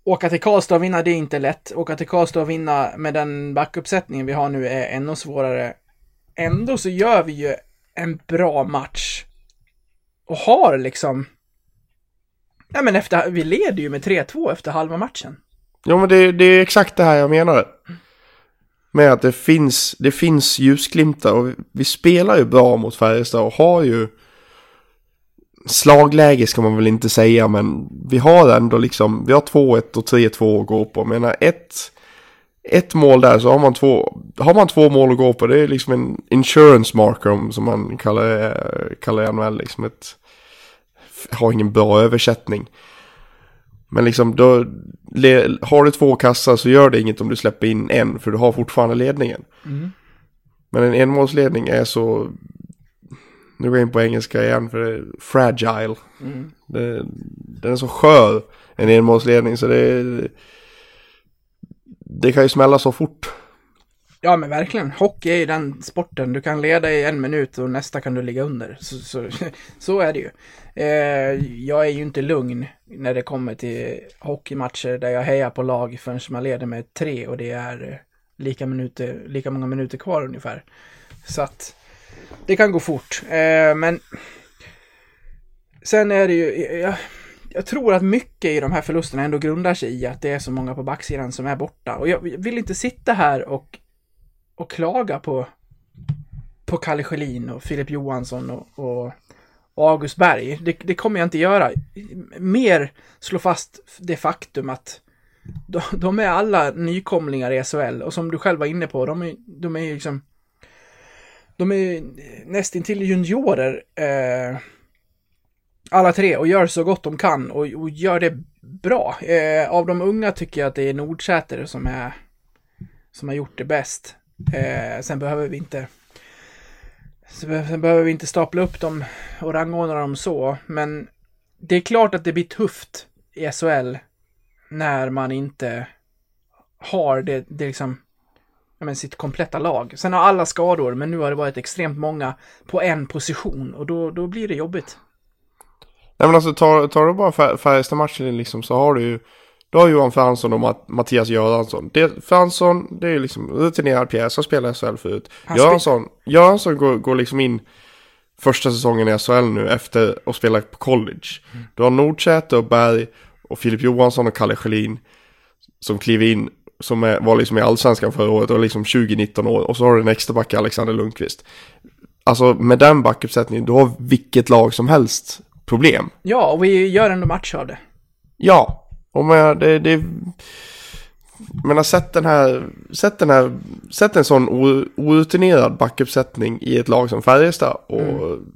Åka till Karlstad och vinna, det är inte lätt. Åka till Karlstad och vinna med den backuppsättningen vi har nu är ännu svårare. Ändå så gör vi ju en bra match. Och har liksom... Ja men efter, vi leder ju med 3-2 efter halva matchen. Ja men det, det är exakt det här jag menade. Med att det finns, det finns ljusglimtar och vi spelar ju bra mot Färjestad och har ju slagläge ska man väl inte säga men vi har ändå liksom, vi har 2-1 och 3-2 att gå på. Jag menar ett, ett mål där så har man två, har man två mål att gå på det är liksom en insurance marker om- som man kallar, kallar NHL liksom ett, har ingen bra översättning. Men liksom då, le, har du två kassar så gör det inget om du släpper in en för du har fortfarande ledningen. Men en enmålsledning är så, nu går jag in på engelska igen för det är fragile. Det, den är så skör, en enmålsledning så det, det kan ju smälla så fort. Ja men verkligen, hockey är ju den sporten. Du kan leda i en minut och nästa kan du ligga under. Så, så, (laughs) så är det ju. Eh, jag är ju inte lugn när det kommer till hockeymatcher där jag hejar på lag förrän man leder med tre och det är lika, minuter, lika många minuter kvar ungefär. Så att det kan gå fort. Eh, men sen är det ju, jag, jag tror att mycket i de här förlusterna ändå grundar sig i att det är så många på backsidan som är borta. Och jag vill inte sitta här och och klaga på, på Kalle Schelin och Filip Johansson och, och, August Berg. Det, det kommer jag inte göra. Mer slå fast det faktum att de, de är alla nykomlingar i SHL och som du själv var inne på, de är, de är ju liksom de är nästintill juniorer eh, alla tre och gör så gott de kan och, och gör det bra. Eh, av de unga tycker jag att det är Nordsäter som är som har gjort det bäst. Eh, sen behöver vi inte sen behöver vi inte stapla upp dem och rangordna dem så, men det är klart att det blir tufft i SHL när man inte har det, det liksom, men sitt kompletta lag. Sen har alla skador, men nu har det varit extremt många på en position och då, då blir det jobbigt. Nej men alltså tar, tar du bara Fär- Färjestad-matchen liksom så har du ju Du har Johan Fransson och Matt- Mattias Göransson. Det, Fransson, det är liksom rutinerad pjäs, har spelat SHL förut. Göransson, Göransson går, går liksom in första säsongen i SHL nu efter att spela på college. Du har Nordsäter och Berg och Filip Johansson och Kalle Schelin som kliver in, som är, var liksom i allsvenskan förra året och liksom 20-19 år. Och så har du en extra back, Alexander Lundqvist. Alltså med den backuppsättningen, du har vilket lag som helst problem. Ja, och vi gör ändå match av det. Ja, och men det, det men har sett den här, sett den här, sett en sån orutinerad backuppsättning i ett lag som Färjestad och Mm.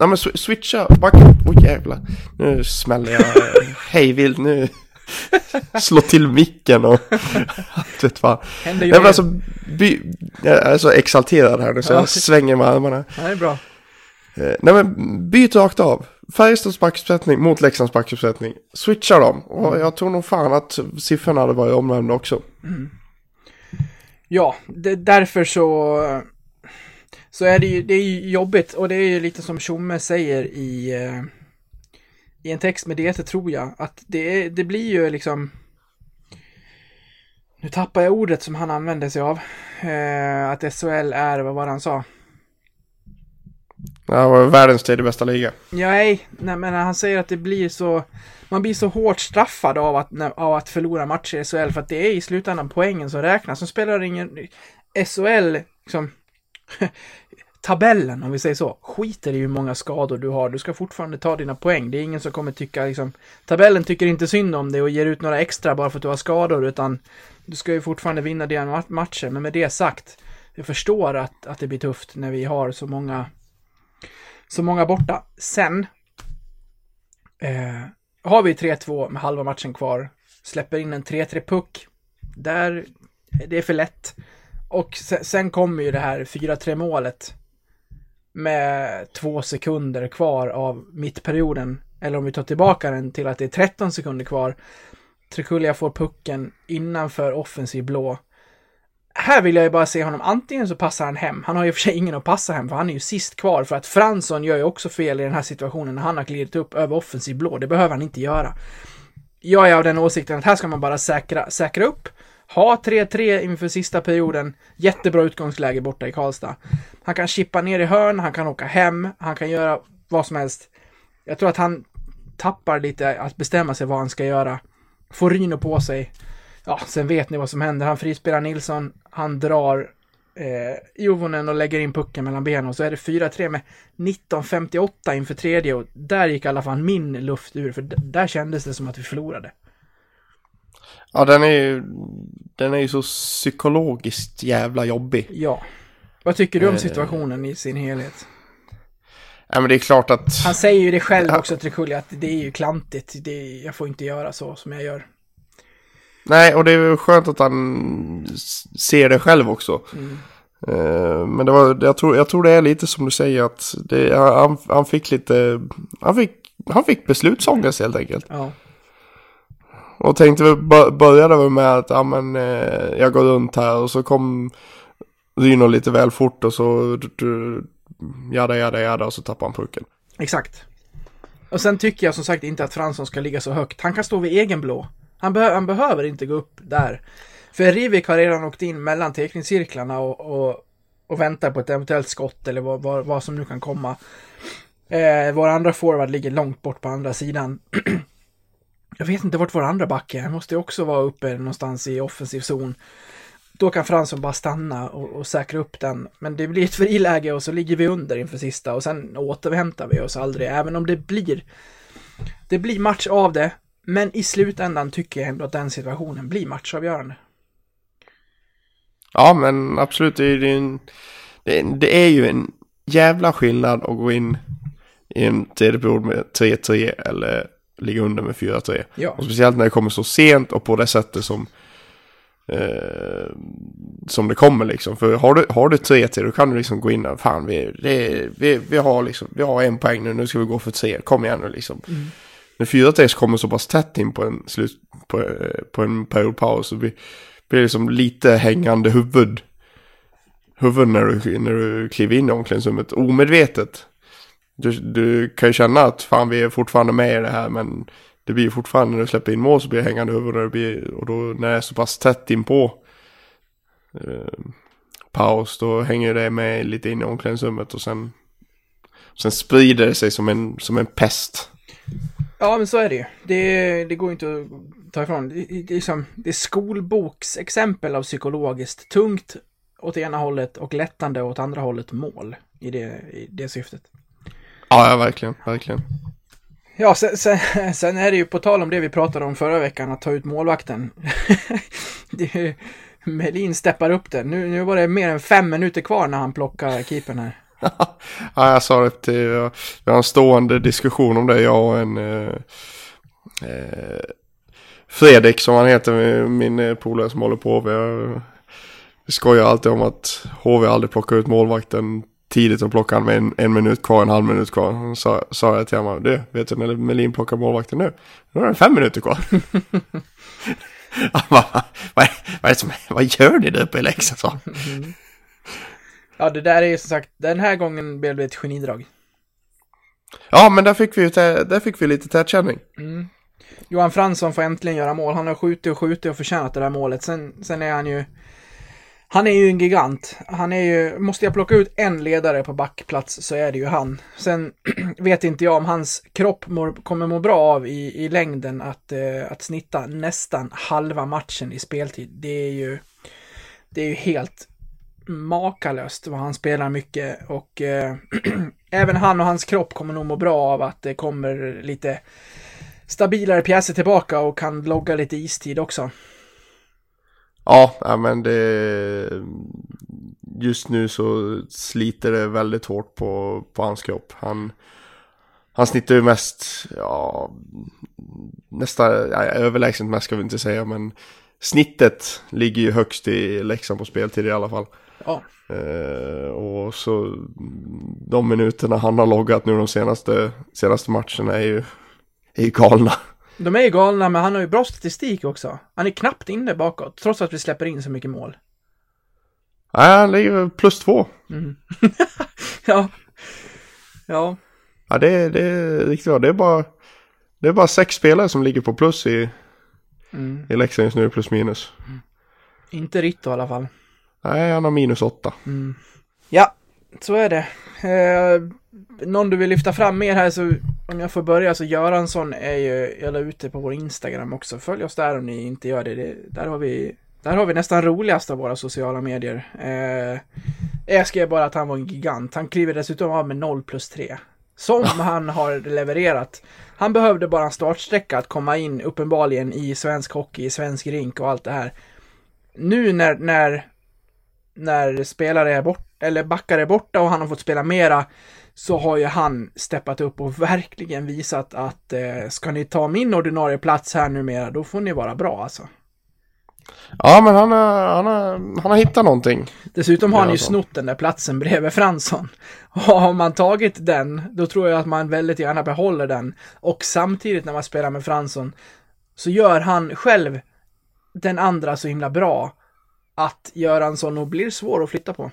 Nej men sw- switcha backup, oj oh, jävlar. Nu smäller jag (laughs) hej vilt nu. (laughs) Slå till micken och (laughs) vet vad. Händer men mer. alltså, by, jag är så exalterad här nu så Ja. jag svänger med armarna. Ja, det är bra. Eh, Nej men byt rakt av. Färjestads backuppsättning mot Leksands backuppsättning. Switcha dem. Och jag tror nog fan att siffrorna hade varit omvända också. Ja, det, därför så, så är det ju, det är ju jobbigt och det är ju lite som Tjomme säger i, eh, i en text med det tror jag, att det, är, det blir ju liksom nu tappar jag ordet som han använde sig av. Eh, att SHL är, vad var det han sa? Här var världens tredje bästa liga. Nej, nej, men han säger att det blir så, man blir så hårt straffad av att, av att förlora matcher i SHL för att det är i slutändan poängen som räknas. Som spelar ingen, SHL, liksom, (laughs) tabellen om vi säger så, skiter i hur många skador du har. Du ska fortfarande ta dina poäng. Det är ingen som kommer tycka liksom, tabellen tycker inte synd om dig och ger ut några extra bara för att du har skador utan du ska ju fortfarande vinna dina matcher. Men med det sagt, jag förstår att, att det blir tufft när vi har så många så många borta. Sen eh, har vi 3-2 med halva matchen kvar. Släpper in en 3-3 puck. Där, det är för lätt. Och sen, sen kommer ju det här 4-3 målet. Med två sekunder kvar av mittperioden. Eller om vi tar tillbaka den till att det är 13 sekunder kvar. Trekulja får pucken innanför offensiv blå. Här vill jag ju bara se honom, antingen så passar han hem, han har ju för sig ingen att passa hem för han är ju sist kvar för att Fransson gör ju också fel i den här situationen när han har glidit upp över offensiv blå, det behöver han inte göra. Jag är av den åsikten att här ska man bara säkra, säkra upp, ha 3-3 inför sista perioden, jättebra utgångsläge borta i Karlstad. Han kan chippa ner i hörn, han kan åka hem, han kan göra vad som helst. Jag tror att han tappar lite att bestämma sig vad han ska göra. Får Ryno på sig, ja, sen vet ni vad som händer. Han frispelar Nilsson, han drar eh, Jovonen och lägger in pucken mellan benen och så är det 4-3 med 19.58 inför tredje och där gick i alla fall min luft ur för där kändes det som att vi förlorade. Ja den är ju, den är ju så psykologiskt jävla jobbig. Ja. Vad tycker du om Eh. situationen i sin helhet? Ja men det är klart att, Han säger ju det själv också, Trikulli, att det är ju klantigt. Det är, jag får inte göra så som jag gör. nej och det är ju skönt att han ser det själv också. Mm. Eh, Men det var, jag tror, jag tror det är lite som du säger att det, han, han fick lite, han fick, han fick beslutsångest helt enkelt. Ja. Och tänkte väl, började väl med att, ja men, eh, jag går runt här och så kom Ryno lite väl fort och så, jada jada jada och så tappar han pucken. Exakt. Och sen tycker jag som sagt inte att Fransson ska ligga så högt. Han kan stå vid egen blå. Han, be han behöver inte gå upp där. För Rivik har redan åkt in mellan teckningscirklarna och, och, och väntar på ett eventuellt skott eller vad, vad, vad som nu kan komma. Eh, vår andra forward ligger långt bort på andra sidan. (clears throat) jag vet inte vart vår andra back är. Han måste ju också vara uppe någonstans i offensiv zon. Då kan Fransson bara stanna och, och säkra upp den. Men det blir ett friläge och så ligger vi under inför sista och sen återhämtar vi oss aldrig. Även om det blir det blir match av det. Men i slutändan tycker jag ändå att den situationen blir matchavgörande. Ja men absolut, det är, det är, en, det är, det är ju en jävla skillnad att gå in i en tredje period med 3-3 eller ligga under med 4-3. Ja, Och speciellt när det kommer så sent och på det sättet som eh, som det kommer liksom. För har du, har du 3-3 då kan du liksom gå in och fan vi, det, vi, vi, har liksom, vi har en poäng nu, nu ska vi gå för tre, kom igen nu liksom. Mm. När 4-3 kommer så pass tätt in på en, slut, på, på en periodpaus så blir blir det liksom lite hängande huvud. Huvud när du, när du kliver in i omklädningsrummet omedvetet. Du, du kan ju känna att fan vi är fortfarande med i det här men det blir ju fortfarande när du släpper in mål så blir det hängande huvud och, det blir, och då när det är så pass tätt in på eh, paus då hänger det med lite in i omklädningsrummet och sen, sen sprider det sig som en, som en pest. Ja, men så är det ju. Det, det går inte att ta ifrån. Det, det, är som, det är skolboksexempel av psykologiskt tungt åt ena hållet och lättande åt andra hållet mål i det, i det syftet. Ja, ja verkligen, verkligen. Ja, sen, sen, (laughs) sen, är det ju på tal om det vi pratade om förra veckan, att ta ut målvakten. (laughs) det, Melin steppar upp det. Nu, nu var det mer än fem minuter kvar när han plockar keepern här. (laughs) ja, jag sa det till, vi har en stående diskussion om det, jag och en eh, eh, Fredrik som han heter, min eh, polare som håller på. Vi, vi skojar alltid om att HV aldrig plockar ut målvakten tidigt och plockar han med en, en minut kvar, en halv minut kvar. Så sa jag till honom, du, vet du när Melin plockar målvakten nu? Nu är det fem minuter kvar. (laughs) (laughs) vad, vad, vad, vad gör ni där uppe i Leksand? Mm. Ja, det där är ju som sagt, den här gången blev det ett genidrag. Ja, men där fick vi, där fick vi lite tätkänning. Mm. Johan Fransson får äntligen göra mål. Han har skjutit och skjutit och förtjänat det där målet. Sen, sen är han ju... Han är ju en gigant. Han är ju... Måste jag plocka ut en ledare på backplats så är det ju han. Sen (clears throat) vet inte jag om hans kropp mår, kommer må bra av i, i längden att, eh, att snitta nästan halva matchen i speltid. Det är ju... Det är ju helt makalöst vad han spelar mycket och eh, (clears throat) även han och hans kropp kommer nog må bra av att det kommer lite stabilare pjäser tillbaka och kan logga lite istid också. Ja, men det... Just nu så sliter det väldigt hårt på, på hans kropp. Han, han snittar ju mest, ja, nästan, ja, överlägset mest ska vi inte säga, men snittet ligger ju högst i Leksand på speltid i alla fall. Ja. Eh, och så de minuterna han har loggat nu de senaste, senaste matcherna är ju, är ju galna. De är ju galna, men han har ju bra statistik också. Han är knappt inne bakåt, trots att vi släpper in så mycket mål. Nej, han ligger plus två. Mm. (laughs) ja. Ja. Ja, det, det är riktigt bra. Det är bara, det är bara sex spelare som ligger på plus i, mm. i Leksand just nu, plus minus. Mm. Inte Ritto i alla fall. Nej, han har minus åtta. Mm. Ja, så är det. Eh, någon du vill lyfta fram mer här så om jag får börja så Göransson är ju, jag la ute på vår Instagram också. Följ oss där om ni inte gör det. det där har vi där har vi nästan roligast av våra sociala medier. Eh, jag skrev bara att han var en gigant. Han kliver dessutom av med 0 plus 3. Som (laughs) han har levererat. Han behövde bara en startsträcka att komma in uppenbarligen i svensk hockey, i svensk rink och allt det här. Nu när, när när spelare är borta, eller backar är borta och han har fått spela mera, så har ju han steppat upp och verkligen visat att eh, ska ni ta min ordinarie plats här numera, då får ni vara bra alltså. Ja, men han har, han har, han har hittat någonting. Dessutom har han ju snott den där platsen bredvid Fransson. Och har man tagit den, då tror jag att man väldigt gärna behåller den. Och samtidigt när man spelar med Fransson, så gör han själv den andra så himla bra att Göransson nog blir svår att flytta på.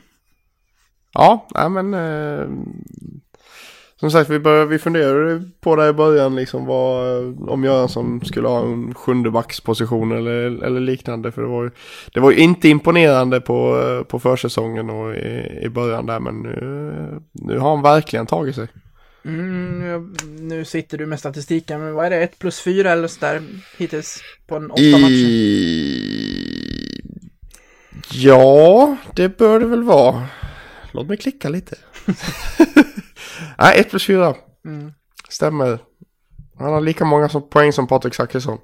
Ja, nej men eh, som sagt vi, började, vi funderade på det i början liksom vad, om Göransson skulle ha en sjunde backsposition eller, eller liknande. För det var, ju, det var ju inte imponerande på, på försäsongen och i, i början där men nu, nu har han verkligen tagit sig. Mm, nu sitter du med statistiken, men vad är det? 1 plus 4 eller sådär hittills på en åtta I... matcher? Ja, det bör det väl vara. Låt mig klicka lite. (laughs) Nej, 1 plus 4. Mm. Stämmer. Han har lika många som poäng som Patrik Zackrisson.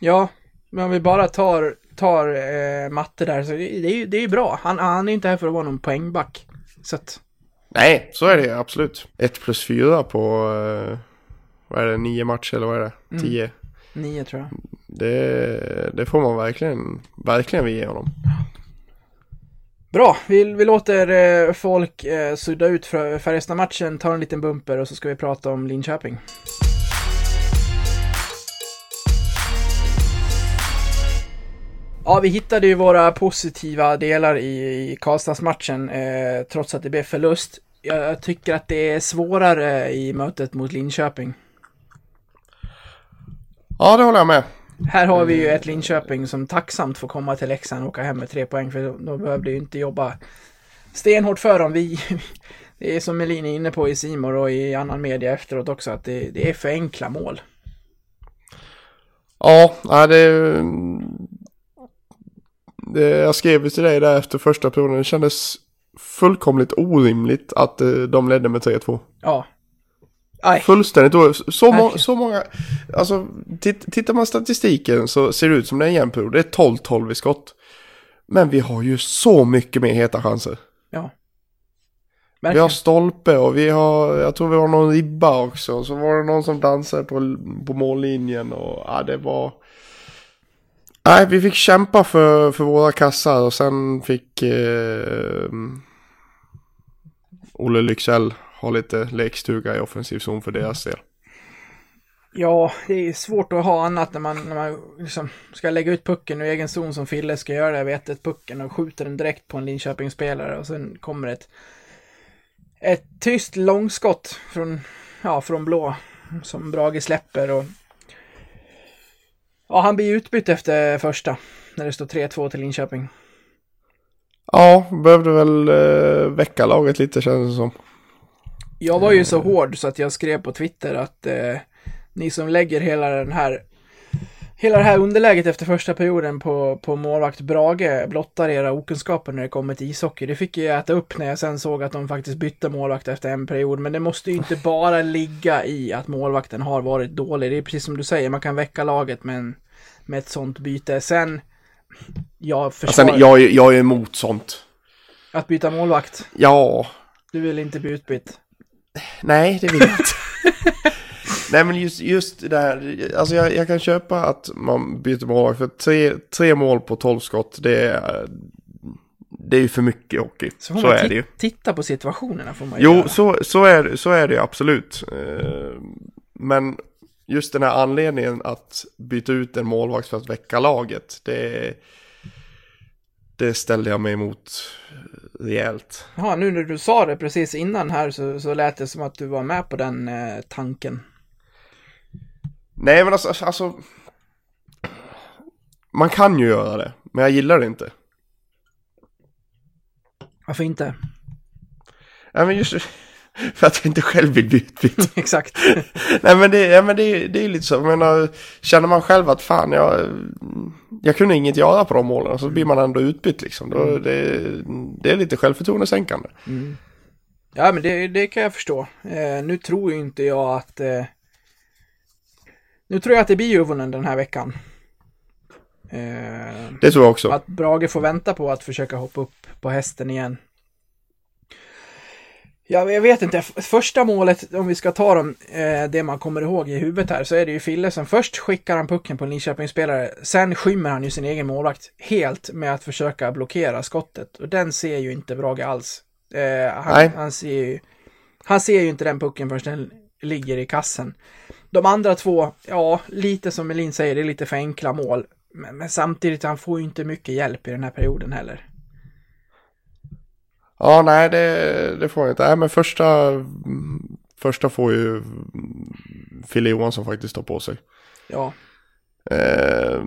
Ja, men om vi bara tar, tar eh, matte där så det, det är ju det är bra. Han, han är inte här för att vara någon poängback. Så att... Nej, så är det absolut. 1 plus 4 på, eh, vad är det, 9 matcher eller vad är det? 10? Mm. 9 tror jag. Det, det får man verkligen, verkligen ge honom. Bra, vi, vi låter eh, folk eh, sudda ut Färjestad-matchen, tar en liten bumper och så ska vi prata om Linköping. Ja, vi hittade ju våra positiva delar i, i Karlstadsmatchen, eh, trots att det blev förlust. Jag, jag tycker att det är svårare i mötet mot Linköping. Ja, det håller jag med. Här har vi ju ett Linköping som tacksamt får komma till Leksand och åka hem med tre poäng för då, då behövde ju inte jobba stenhårt för dem. Vi, (laughs) det är som Melin är inne på i Simor och i annan media efteråt också att det, det är för enkla mål. Ja, det, det... Jag skrev ju till dig där efter första perioden. Det kändes fullkomligt orimligt att eh, de ledde med 3-2. Ja. Aj, Fullständigt orimligt. Så, må, Verkligen. så många... Alltså, titt, tittar man statistiken så ser det ut som det är en jämn period. Det är 12-12 i skott. Men vi har ju så mycket mer heta chanser. ja. Vi har Verkligen. stolpe och vi har, jag tror vi har någon ribba också. Så var det någon som dansade på, på mållinjen och ja, det var... Nej, vi fick kämpa för, för våra kassar och sen fick eh, Olle Lycksell ha lite lekstuga i offensiv zon för deras del. Ja, det är svårt att ha annat när man, när man liksom ska lägga ut pucken ur egen zon som Fille ska göra. Jag vet ett pucken och skjuter den direkt på en Linköpingsspelare och sen kommer ett ett tyst långskott från, ja, från blå som Brage släpper och ja, han blir utbytt efter första när det står 3-2 till Linköping. Ja, behövde väl eh, väcka laget lite kändes det som. Jag var ju så hård så att jag skrev på Twitter att eh, ni som lägger hela den här Hela det här underläget efter första perioden på, på målvakt Brage blottar era okunskaper när det kommer till ishockey. Det fick jag äta upp när jag sen såg att de faktiskt bytte målvakt efter en period. Men det måste ju inte (laughs) bara ligga i att målvakten har varit dålig. Det är precis som du säger, man kan väcka laget med, en, med ett sånt byte. Sen, jag försvarar Sen, jag, är- jag är emot sånt. att byta målvakt. Ja, Du vill inte bli utbytt. Nej, det vill jag inte. (laughs) Nej, men just, just det här. Alltså jag, jag kan köpa att man byter målvakt. För tre, tre mål på 12 skott, det är, det är ju för mycket hockey. Så, Så, är det ju. titta på situationerna får man ju Jo, göra. så, så, är, så är det absolut. Eh, Men just den här anledningen att byta ut en målvakt för att väcka laget, det, det ställde jag mig emot rejält. Ja, nu när du sa det precis innan här så, så lät det som att du var med på den eh, tanken. Nej, men alltså, alltså... Man kan ju göra det, men jag gillar det inte. Varför inte? Nej, men just (laughs) för att jag inte själv vill bli utbytt. (laughs) Exakt. (laughs) Nej, men, det, ja, men det, det är ju lite så. Jag menar, känner man själv att fan, jag, jag kunde inget göra på de målen, så blir man ändå utbytt liksom. Då, det, det är lite självförtroendesänkande. Ja, men det, det kan jag förstå. Eh, nu tror ju inte jag att... Eh, nu tror jag att det blir Juvonen den här veckan. Eh, Det tror jag också. att Brage får vänta på att försöka hoppa upp på hästen igen. Ja, jag vet inte. Första målet, om vi ska ta dem, eh, det man kommer ihåg i huvudet här, så är det ju Fille som först skickar han pucken på en Linköpingsspelare. Sen skymmer han ju sin egen målvakt helt med att försöka blockera skottet. Och den ser ju inte Brage alls. Eh, han, Nej. han, ser ju, han ser ju inte den pucken förrän den ligger i kassen. De andra två, ja, lite som Melin säger, det är lite för enkla mål. Men, men samtidigt, han får ju inte mycket hjälp i den här perioden heller. Ja, nej, det, det får jag inte. Nej, men första, första får ju Fille Johansson faktiskt ta på sig. Ja, Eh,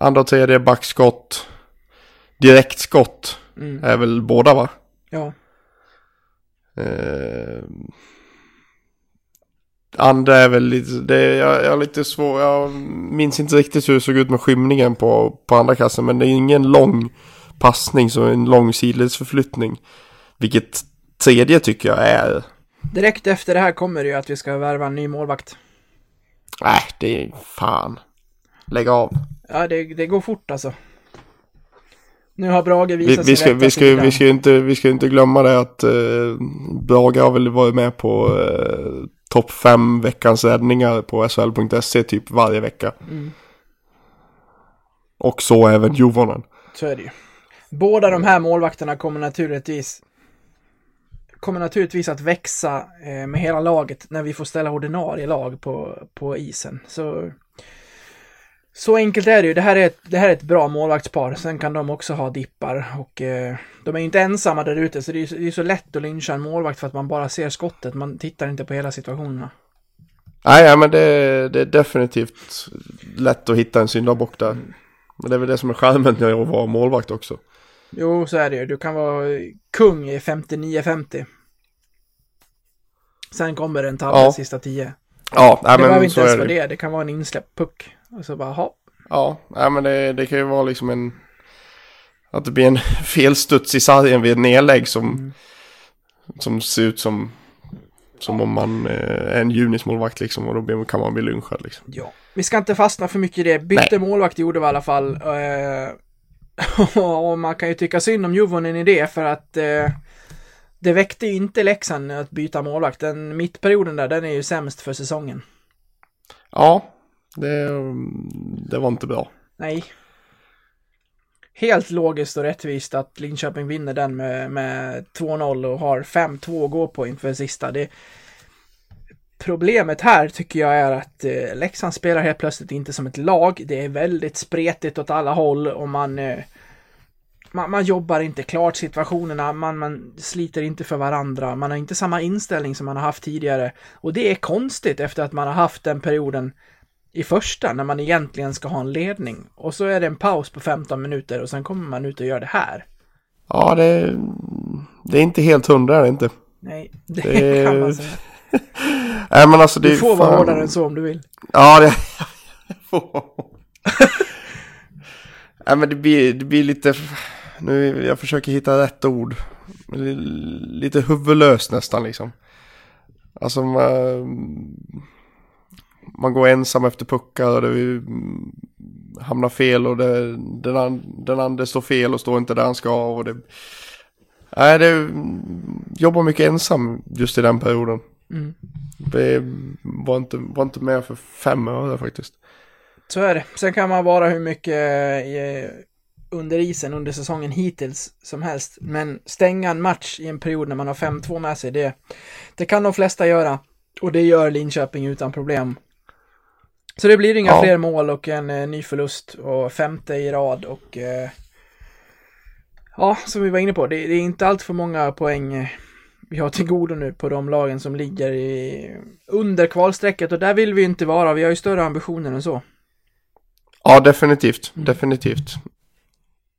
andra och tredje backskott. Direktskott mm, är väl båda va? ja, Eh, andra är väl lite, det jag, jag lite svår, jag minns inte riktigt hur det såg ut med skymningen på, på andra kassen. Men det är ingen lång passning, så en lång sidledsförflyttning. Vilket tredje tycker jag är. Direkt efter det här kommer det ju att vi ska värva en ny målvakt. Nej, det är fan. Lägg av. Ja, det, det går fort alltså. Nu har Brage Vi, visat vi, sin ska, rätta vi, ska, vi, ska inte, vi ska inte glömma det att eh, Brage har väl varit med på eh, topp fem veckans räddningar på SHL.se typ varje vecka. Mm. Och så även Juvonen. Så är det ju. Båda de här målvakterna kommer naturligtvis kommer naturligtvis att växa eh, med hela laget när vi får ställa ordinarie lag på, på isen. Så, så enkelt är det ju. Det här är, ett, det här är ett bra målvaktspar. Sen kan de också ha dippar och eh, de är ju inte ensamma där ute så det är, det är så lätt att lyncha en målvakt för att man bara ser skottet. Man tittar inte på hela situationerna. Nej, ja, men det, det är definitivt lätt att hitta en syndabock där. Men det är väl det som är charmen med att vara målvakt också. Jo, så är det ju. Du kan vara kung i 59-50. Sen kommer en tabbe Ja. sista 10. Ja, nej, det behöver men inte ens vara det. det. Det kan vara en insläppt puck. Och så bara, ha. Ja, nej, men det, det kan ju vara liksom en... Att det blir en (laughs) felstuds i sargen vid ett nedlägg som, Mm. som ser ut som... Som om man eh, är en junismålvakt liksom och då blir, kan man bli lynchad liksom. Ja. Vi ska inte fastna för mycket i det. Bytte målvakt gjorde vi i alla fall. Eh, (laughs) och man kan ju tycka synd om Juvonen i det för att eh, det väckte ju inte Leksand att byta målvakt. Den mittperioden där, den är ju sämst för säsongen. Ja, det, det var inte bra. Nej. Helt logiskt och rättvist att Linköping vinner den med, med 2-0 och har 5-2 att gå på inför sista. Det, problemet här tycker jag är att eh, Leksand spelar helt plötsligt inte som ett lag. Det är väldigt spretigt åt alla håll och man, eh, man, man jobbar inte klart situationerna, man, man sliter inte för varandra, man har inte samma inställning som man har haft tidigare. Och det är konstigt efter att man har haft den perioden i första när man egentligen ska ha en ledning. Och så är det en paus på 15 minuter och sen kommer man ut och gör det här. Ja, det, det är inte helt hundra är det inte. Nej, det, Det- kan man säga. (laughs) Nej, men alltså det Du får vara hårdare än så om du vill. Ja, det (laughs) jag får. Nej, men det blir, det blir lite... Nu, jag försöker hitta rätt ord. Lite huvudlöst nästan liksom. Alltså man, man går ensam efter puckar och det hamnar fel och det, den, an, den andra står fel och står inte där han ska. Och det, nej, det jobbar mycket ensam just i den perioden. Mm. Det var inte, var inte med för fem öre faktiskt. Så är det. Sen kan man vara hur mycket eh, under isen under säsongen hittills som helst. Men stänga en match i en period när man har 5-2 med sig, det, det kan de flesta göra. Och det gör Linköping utan problem. Så det blir inga Ja. fler mål och en eh, ny förlust och femte i rad och eh, ja, som vi var inne på, det, det är inte allt för många poäng vi har till godo nu på de lagen som ligger i, under kvalstrecket och där vill vi inte vara. Vi har ju större ambitioner än så. Ja, definitivt. Definitivt.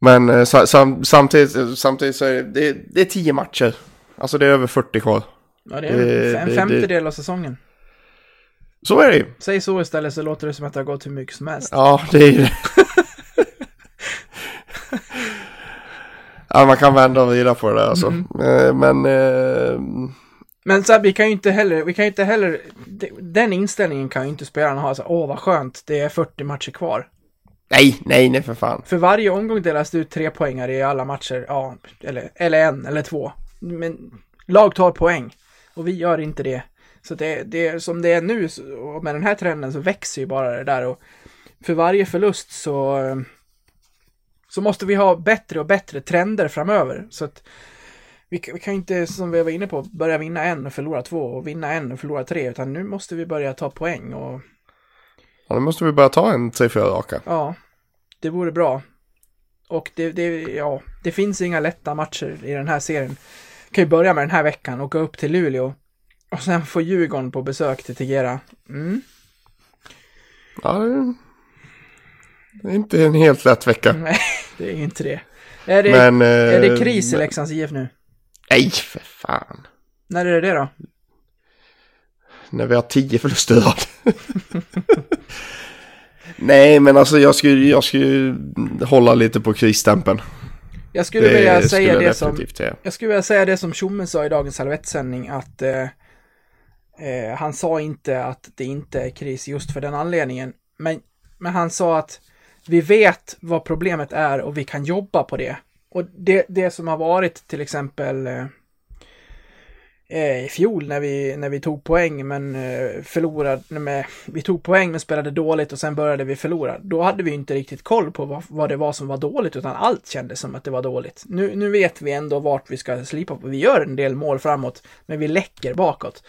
Men eh, sa, sam, samtidigt, samtidigt så är det, det, det är tio matcher. Alltså det är över 40 kvar. Ja, det är Det- en femtedel av säsongen. Så är det ju. Säg så istället så låter det som att det har gått hur mycket som helst. Ja, det är ju det. (laughs) ja, man kan vända och vrida på det där alltså. Eh, Men... Eh, Men så här, vi kan ju inte heller, vi kan ju inte heller, de- den inställningen kan ju inte spelarna ha så åh vad skönt, det är 40 matcher kvar. nej, nej, nej för fan. För varje omgång delas det ut tre poängar i alla matcher, ja, eller, eller en eller två. Men lag tar poäng och vi gör inte det. Så det, det är som det är nu och med den här trenden så växer ju bara det där och för varje förlust så eh, så måste vi ha bättre och bättre trender framöver. Så att vi, kan- vi kan inte, som vi var inne på, börja vinna en och förlora två och vinna en och förlora tre, utan nu måste vi börja ta poäng och Ja, nu måste vi börja ta en tre, fyra raka. Ja, det vore bra. Och det, det, ja, det finns inga lätta matcher i den här serien. Vi kan ju börja med den här veckan, åka upp till Luleå och sen få Djurgården på besök till Tegera. Mm. Ja, det, det är inte en helt lätt vecka. Nej, (laughs) det är inte det. Är det, Men... är det eh, kris i Leksands IF nu? Nej, för fan. När är det det då? När vi har tio förluster i rad. (laughs) Nej, men alltså jag skulle, jag skulle hålla lite på krisstämpeln. Jag skulle vilja säga skulle det som, jag skulle vilja säga det som Tjomme sa i dagens Salvettsändning att eh, eh, han sa inte att det inte är kris just för den anledningen. Men, men han sa att vi vet vad problemet är och vi kan jobba på det. Och det, det som har varit till exempel eh, eh, i fjol när vi, när vi tog poäng men eh, förlorade, nej, men vi tog poäng men spelade dåligt och sen började vi förlora. Då hade vi inte riktigt koll på vad, vad det var som var dåligt utan allt kändes som att det var dåligt. Nu, nu vet vi ändå vart vi ska slipa på. Vi gör en del mål framåt men vi läcker bakåt.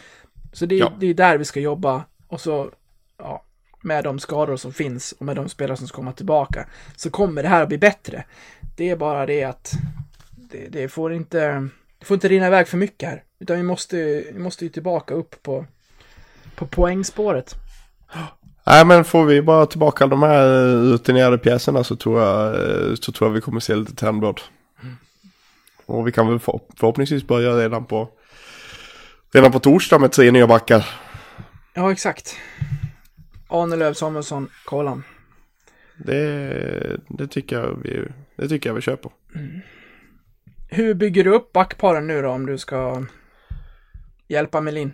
Så det, är- Ja. det är där vi ska jobba och så, ja, med de skador som finns och med de spelare som ska komma tillbaka så kommer det här att bli bättre. Det är bara det att det, det får inte det får inte rinna iväg för mycket här. Utan vi måste, vi måste ju tillbaka upp på, på poängspåret. Nej men får vi bara tillbaka de här rutinerade pjäserna så tror jag, så tror jag vi kommer se lite trendbrott. Och vi kan väl för, förhoppningsvis börja redan på, redan på torsdag med tre nya backar. Ja, exakt. Ahnelöv, Samuelsson, Kolan. Det, det, tycker jag vi, det tycker jag vi kör på. Hur bygger du upp backparen nu då om du ska hjälpa Melin?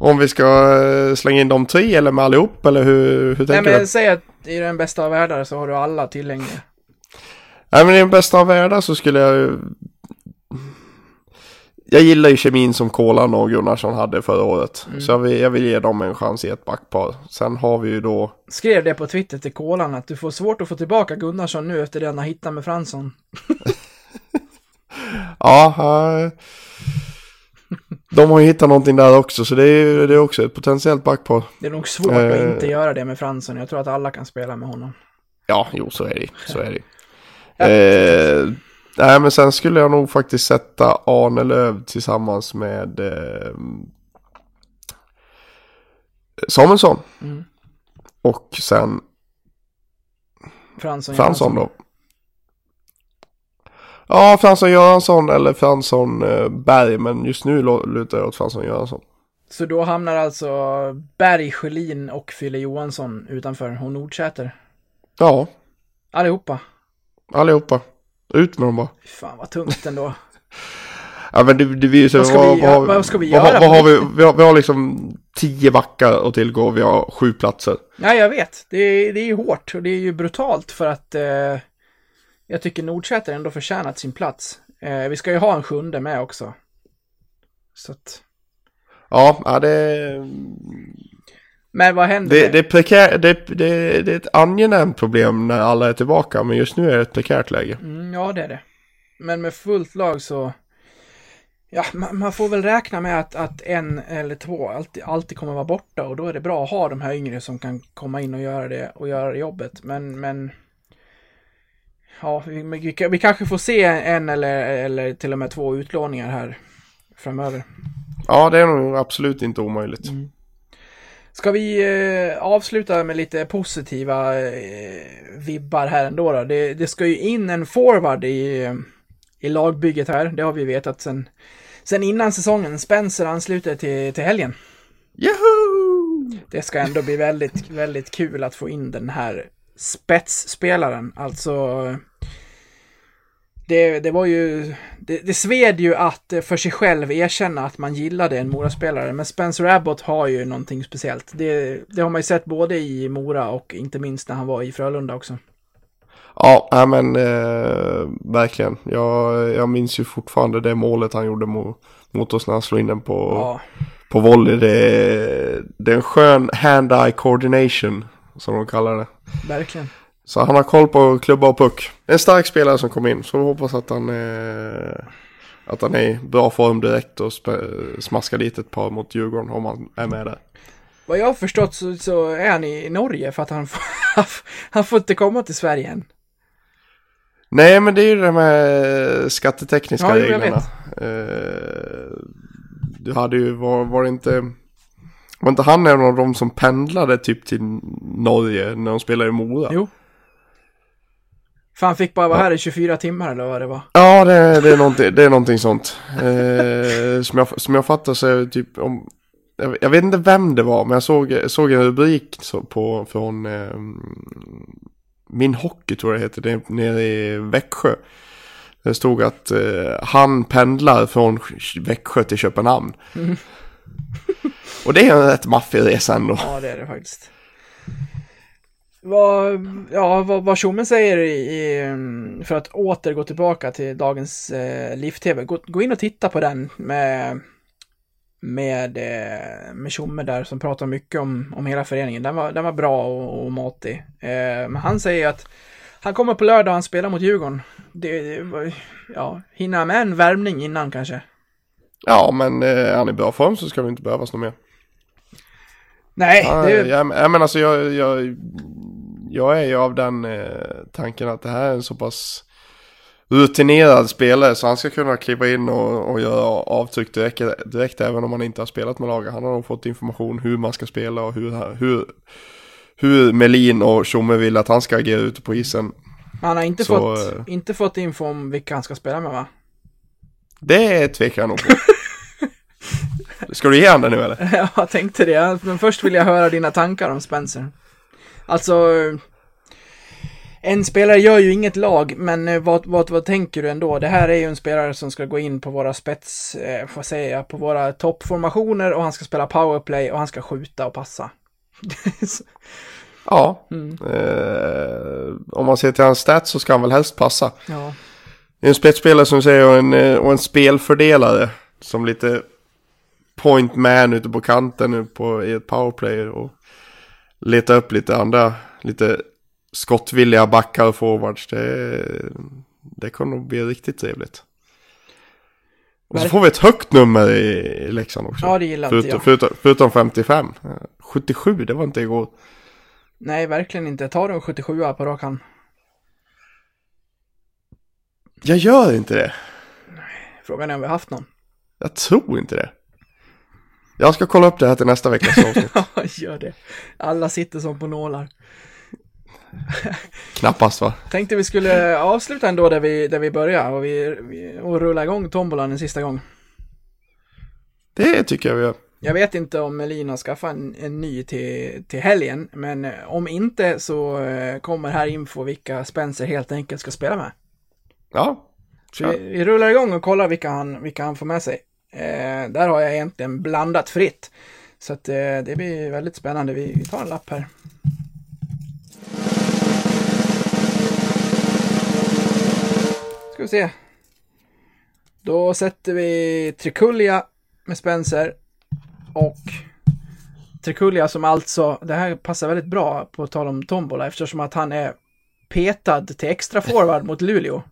Om vi ska eh, slänga in de tre eller med allihop eller hur, hur Nej tänker men du? säg att i den bästa av världar så har du alla tillgängliga. Nej men i den bästa av världar så skulle jag Jag gillar ju kemin som Kolan och Gunnarsson hade förra året. Så jag vill, jag vill ge dem en chans i ett backpar. Sen har vi ju då Skrev det på Twitter till Kolan att du får svårt att få tillbaka Gunnarsson nu efter har hittat med Fransson. (laughs) Ja, eh, de har ju hittat någonting där också så det är, det är också ett potentiellt backpar. Det är nog svårt att Eh. inte göra det med Fransson. Jag tror att alla kan spela med honom. Ja, jo så är det så är det. Eh, nej men sen skulle jag nog faktiskt sätta Arne Löv tillsammans med eh, Samuelsson. Mm. Och sen Fransson, Fransson då. Ja, Fransson Göransson eller Fransson eh, Berg, men just nu lutar jag åt Fransson Göransson. Så då hamnar alltså Berg, Sjölin och Fille Johansson utanför och Nordsäter. Ja, Allihopa. allihopa. Ut med dem bara. Fan vad tungt ändå. (laughs) Ja men det, det blir ju så, Vad ska vi- ja, vad ska vi vad, göra Vad, på har vi, vi, har, vi har liksom tio backar att tillgå, vi har sju platser. Nej, jag vet. Det är, det är ju hårt och det är ju brutalt för att eh, jag tycker Nordsäter ändå förtjänat sin plats. Eh, vi ska ju ha en sjunde med också. Så att... Ja, ja det, Men vad händer? det, det, är prekär, det, det, det är ett angenämt problem när alla är tillbaka, men just nu är det ett prekärt läge. Mm, ja, det är det. Men med fullt lag så... Ja, man, man får väl räkna med att, att en eller två alltid, alltid kommer vara borta och då är det bra att ha de här yngre som kan komma in och göra det och göra jobbet. Men, men... Ja, vi, vi, kanske får se en eller, eller till och med två utlåningar här framöver. Ja, det är nog absolut inte omöjligt. Ska vi eh, avsluta med lite positiva eh, vibbar här ändå då? Det, det ska ju in en forward i, i lagbygget här. Det har vi vetat sen, sen innan säsongen. Spencer ansluter till, till helgen. Yahoo! Det ska ändå bli väldigt, väldigt kul att få in den här spetsspelaren. Alltså, det, det var ju, det, det sved ju att eh, för sig själv erkänna att man gillade en Mora-spelare. Men Spencer Abbott har ju någonting speciellt. Det, det har man ju sett både i Mora och inte minst när han var i Frölunda också. Ja, men eh, verkligen. Jag, jag minns ju fortfarande det målet han gjorde mot, mot oss när han slog in den på, Ja, på volley. Det, det är en skön hand-eye coordination, som de kallar det. verkligen. Så han har koll på klubba och puck. En stark spelare som kom in, så vi hoppas att han, eh, att han är i bra form direkt och smaskar dit ett par mot Djurgården om han är med där. Vad jag har förstått så, så är han i Norge för att han, får- (laughs) han får inte komma till Sverige än. Nej, men det är ju det med skattetekniska Ja, reglerna. Eh, du hade ju, var, var det inte, var inte han en av de som pendlade typ till Norge när de spelade i Mora? Jo. För han fick bara vara här i 24 timmar eller vad det var. Ja, det, det, är, någonting, det är någonting sånt. Eh, som, jag, som jag fattar så är det typ om... Jag, jag vet inte vem det var, men jag såg, såg en rubrik så på, från eh, Min Hockey tror jag det heter, det nere i Växjö. Det stod att eh, han pendlar från Växjö till Köpenhamn. Och det är en rätt maffig resa ändå. Ja, det är det faktiskt. Vad, ja, vad, vad Tjommen säger i, i, för att åter gå tillbaka till dagens eh, Liv-TV. Gå, gå in och titta på den med med, eh, med Tjomme där som pratar mycket om, om hela föreningen. Den var, den var bra och, och matig. Eh, men han säger att han kommer på lördag och han spelar mot Djurgården. Det, det ja, hinna med en värmning innan kanske. Ja, men eh, är han i bra form så ska det inte behövas något mer. Nej, Ja, det, jag, jag menar alltså jag, jag, jag är ju av den eh, tanken att det här är en så pass rutinerad spelare så han ska kunna kliva in och, och göra avtryck direkt, direkt även om han inte har spelat med laget. Han har nog fått information hur man ska spela och hur, hur, hur Melin och Tjomme vill att han ska agera ute på isen. Han har inte, Så, fått, eh, inte fått info om vilka han ska spela med va? Det tvekar jag nog på. (laughs) Ska du ge han det nu eller? Ja, jag tänkte det. Men först vill jag höra dina tankar om Spencer. Alltså, en spelare gör ju inget lag, men eh, vad, vad, vad tänker du ändå? Det här är ju en spelare som ska gå in på våra spets, eh, vad säger jag, på våra toppformationer och han ska spela powerplay och han ska skjuta och passa. Ja. Mm. Eh, om man ser till hans stats så ska han väl helst passa. ja. En spetsspelare som säger och en, eh, och en spelfördelare. Som lite point man ute på kanten nu på, i ett powerplay. Och leta upp lite andra, lite skottvilliga backar och forwards. Det, det kommer nog bli riktigt trevligt. Och så får vi ett högt nummer i, i Leksand också. ja, det gillar inte förutom, jag. förutom, förutom 55. Eh, 77, det var inte igår. Nej, verkligen inte. Ta en 77 på rak hand. Jag gör inte det. Frågan är om vi har haft någon. Jag tror inte det. Jag ska kolla upp det här till nästa veckas (laughs) avsnitt. Ja, gör det. Alla sitter som på nålar. Knappast va? Tänkte vi skulle avsluta ändå där vi, där vi började och, vi, och rulla igång tombolan en sista gång. Det tycker jag vi gör. Jag vet inte om Melin har skaffat en, en ny till, till helgen, men eh, om inte så eh, kommer här info vilka Spencer helt enkelt ska spela med. Ja. Vi, vi rullar igång och kollar vilka han, vilka han får med sig. Eh, där har jag egentligen blandat fritt. Så att, eh, det blir väldigt spännande. Vi, vi tar en lapp här. Ska vi se. Då sätter vi Trikulja med Spencer. Och Trikulja som alltså, det här passar väldigt bra på tal om tombola eftersom att han är petad till extra forward mot Luleå.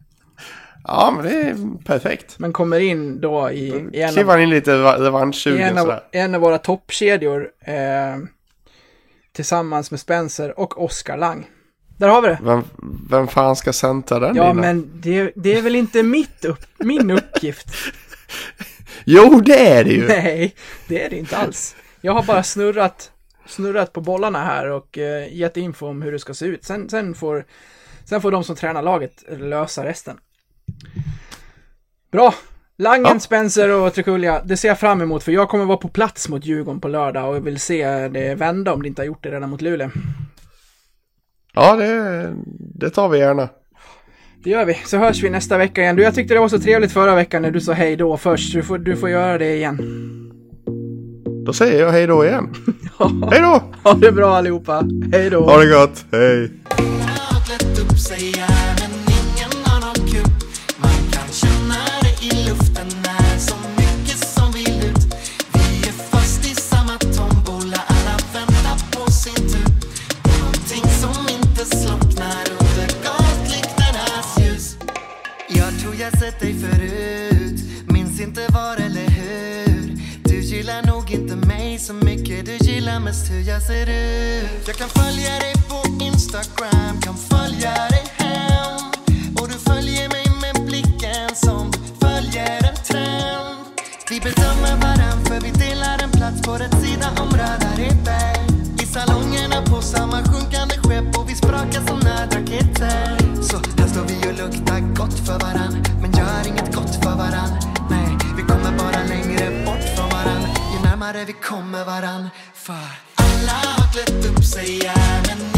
Ja, men det är perfekt. Men kommer in då i, i en, Kliver av, in lite revanschsugen en, av, en av våra toppkedjor eh, tillsammans med Spencer och Oskar Lang. Där har vi det. Vem, vem fan ska centra den Ja, lilla? men det, det är väl inte mitt upp, min uppgift? (laughs) Jo, det är det ju. Nej, det är det inte alls. Jag har bara snurrat, snurrat på bollarna här och eh, gett info om hur det ska se ut. Sen, sen, får, sen får de som tränar laget lösa resten. Bra! Langen, Ja. Spencer och Trikulja, det ser jag fram emot för jag kommer vara på plats mot Djurgården på lördag och jag vill se det vända om det inte har gjort det redan mot Luleå. Ja, det, det tar vi gärna. Det gör vi, så hörs vi nästa vecka igen. Du, jag tyckte det var så trevligt förra veckan när du sa hej då först. Du får, du får göra det igen. Då säger jag hej då igen. hej då! Ha det bra allihopa. Hej då! Ha det gott. Hej! Gillar nog inte mig så mycket. Du gillar mest hur jag ser ut. Jag kan följa dig på Instagram Kan följa dig kommer varann. För alla har klätt upp sig här men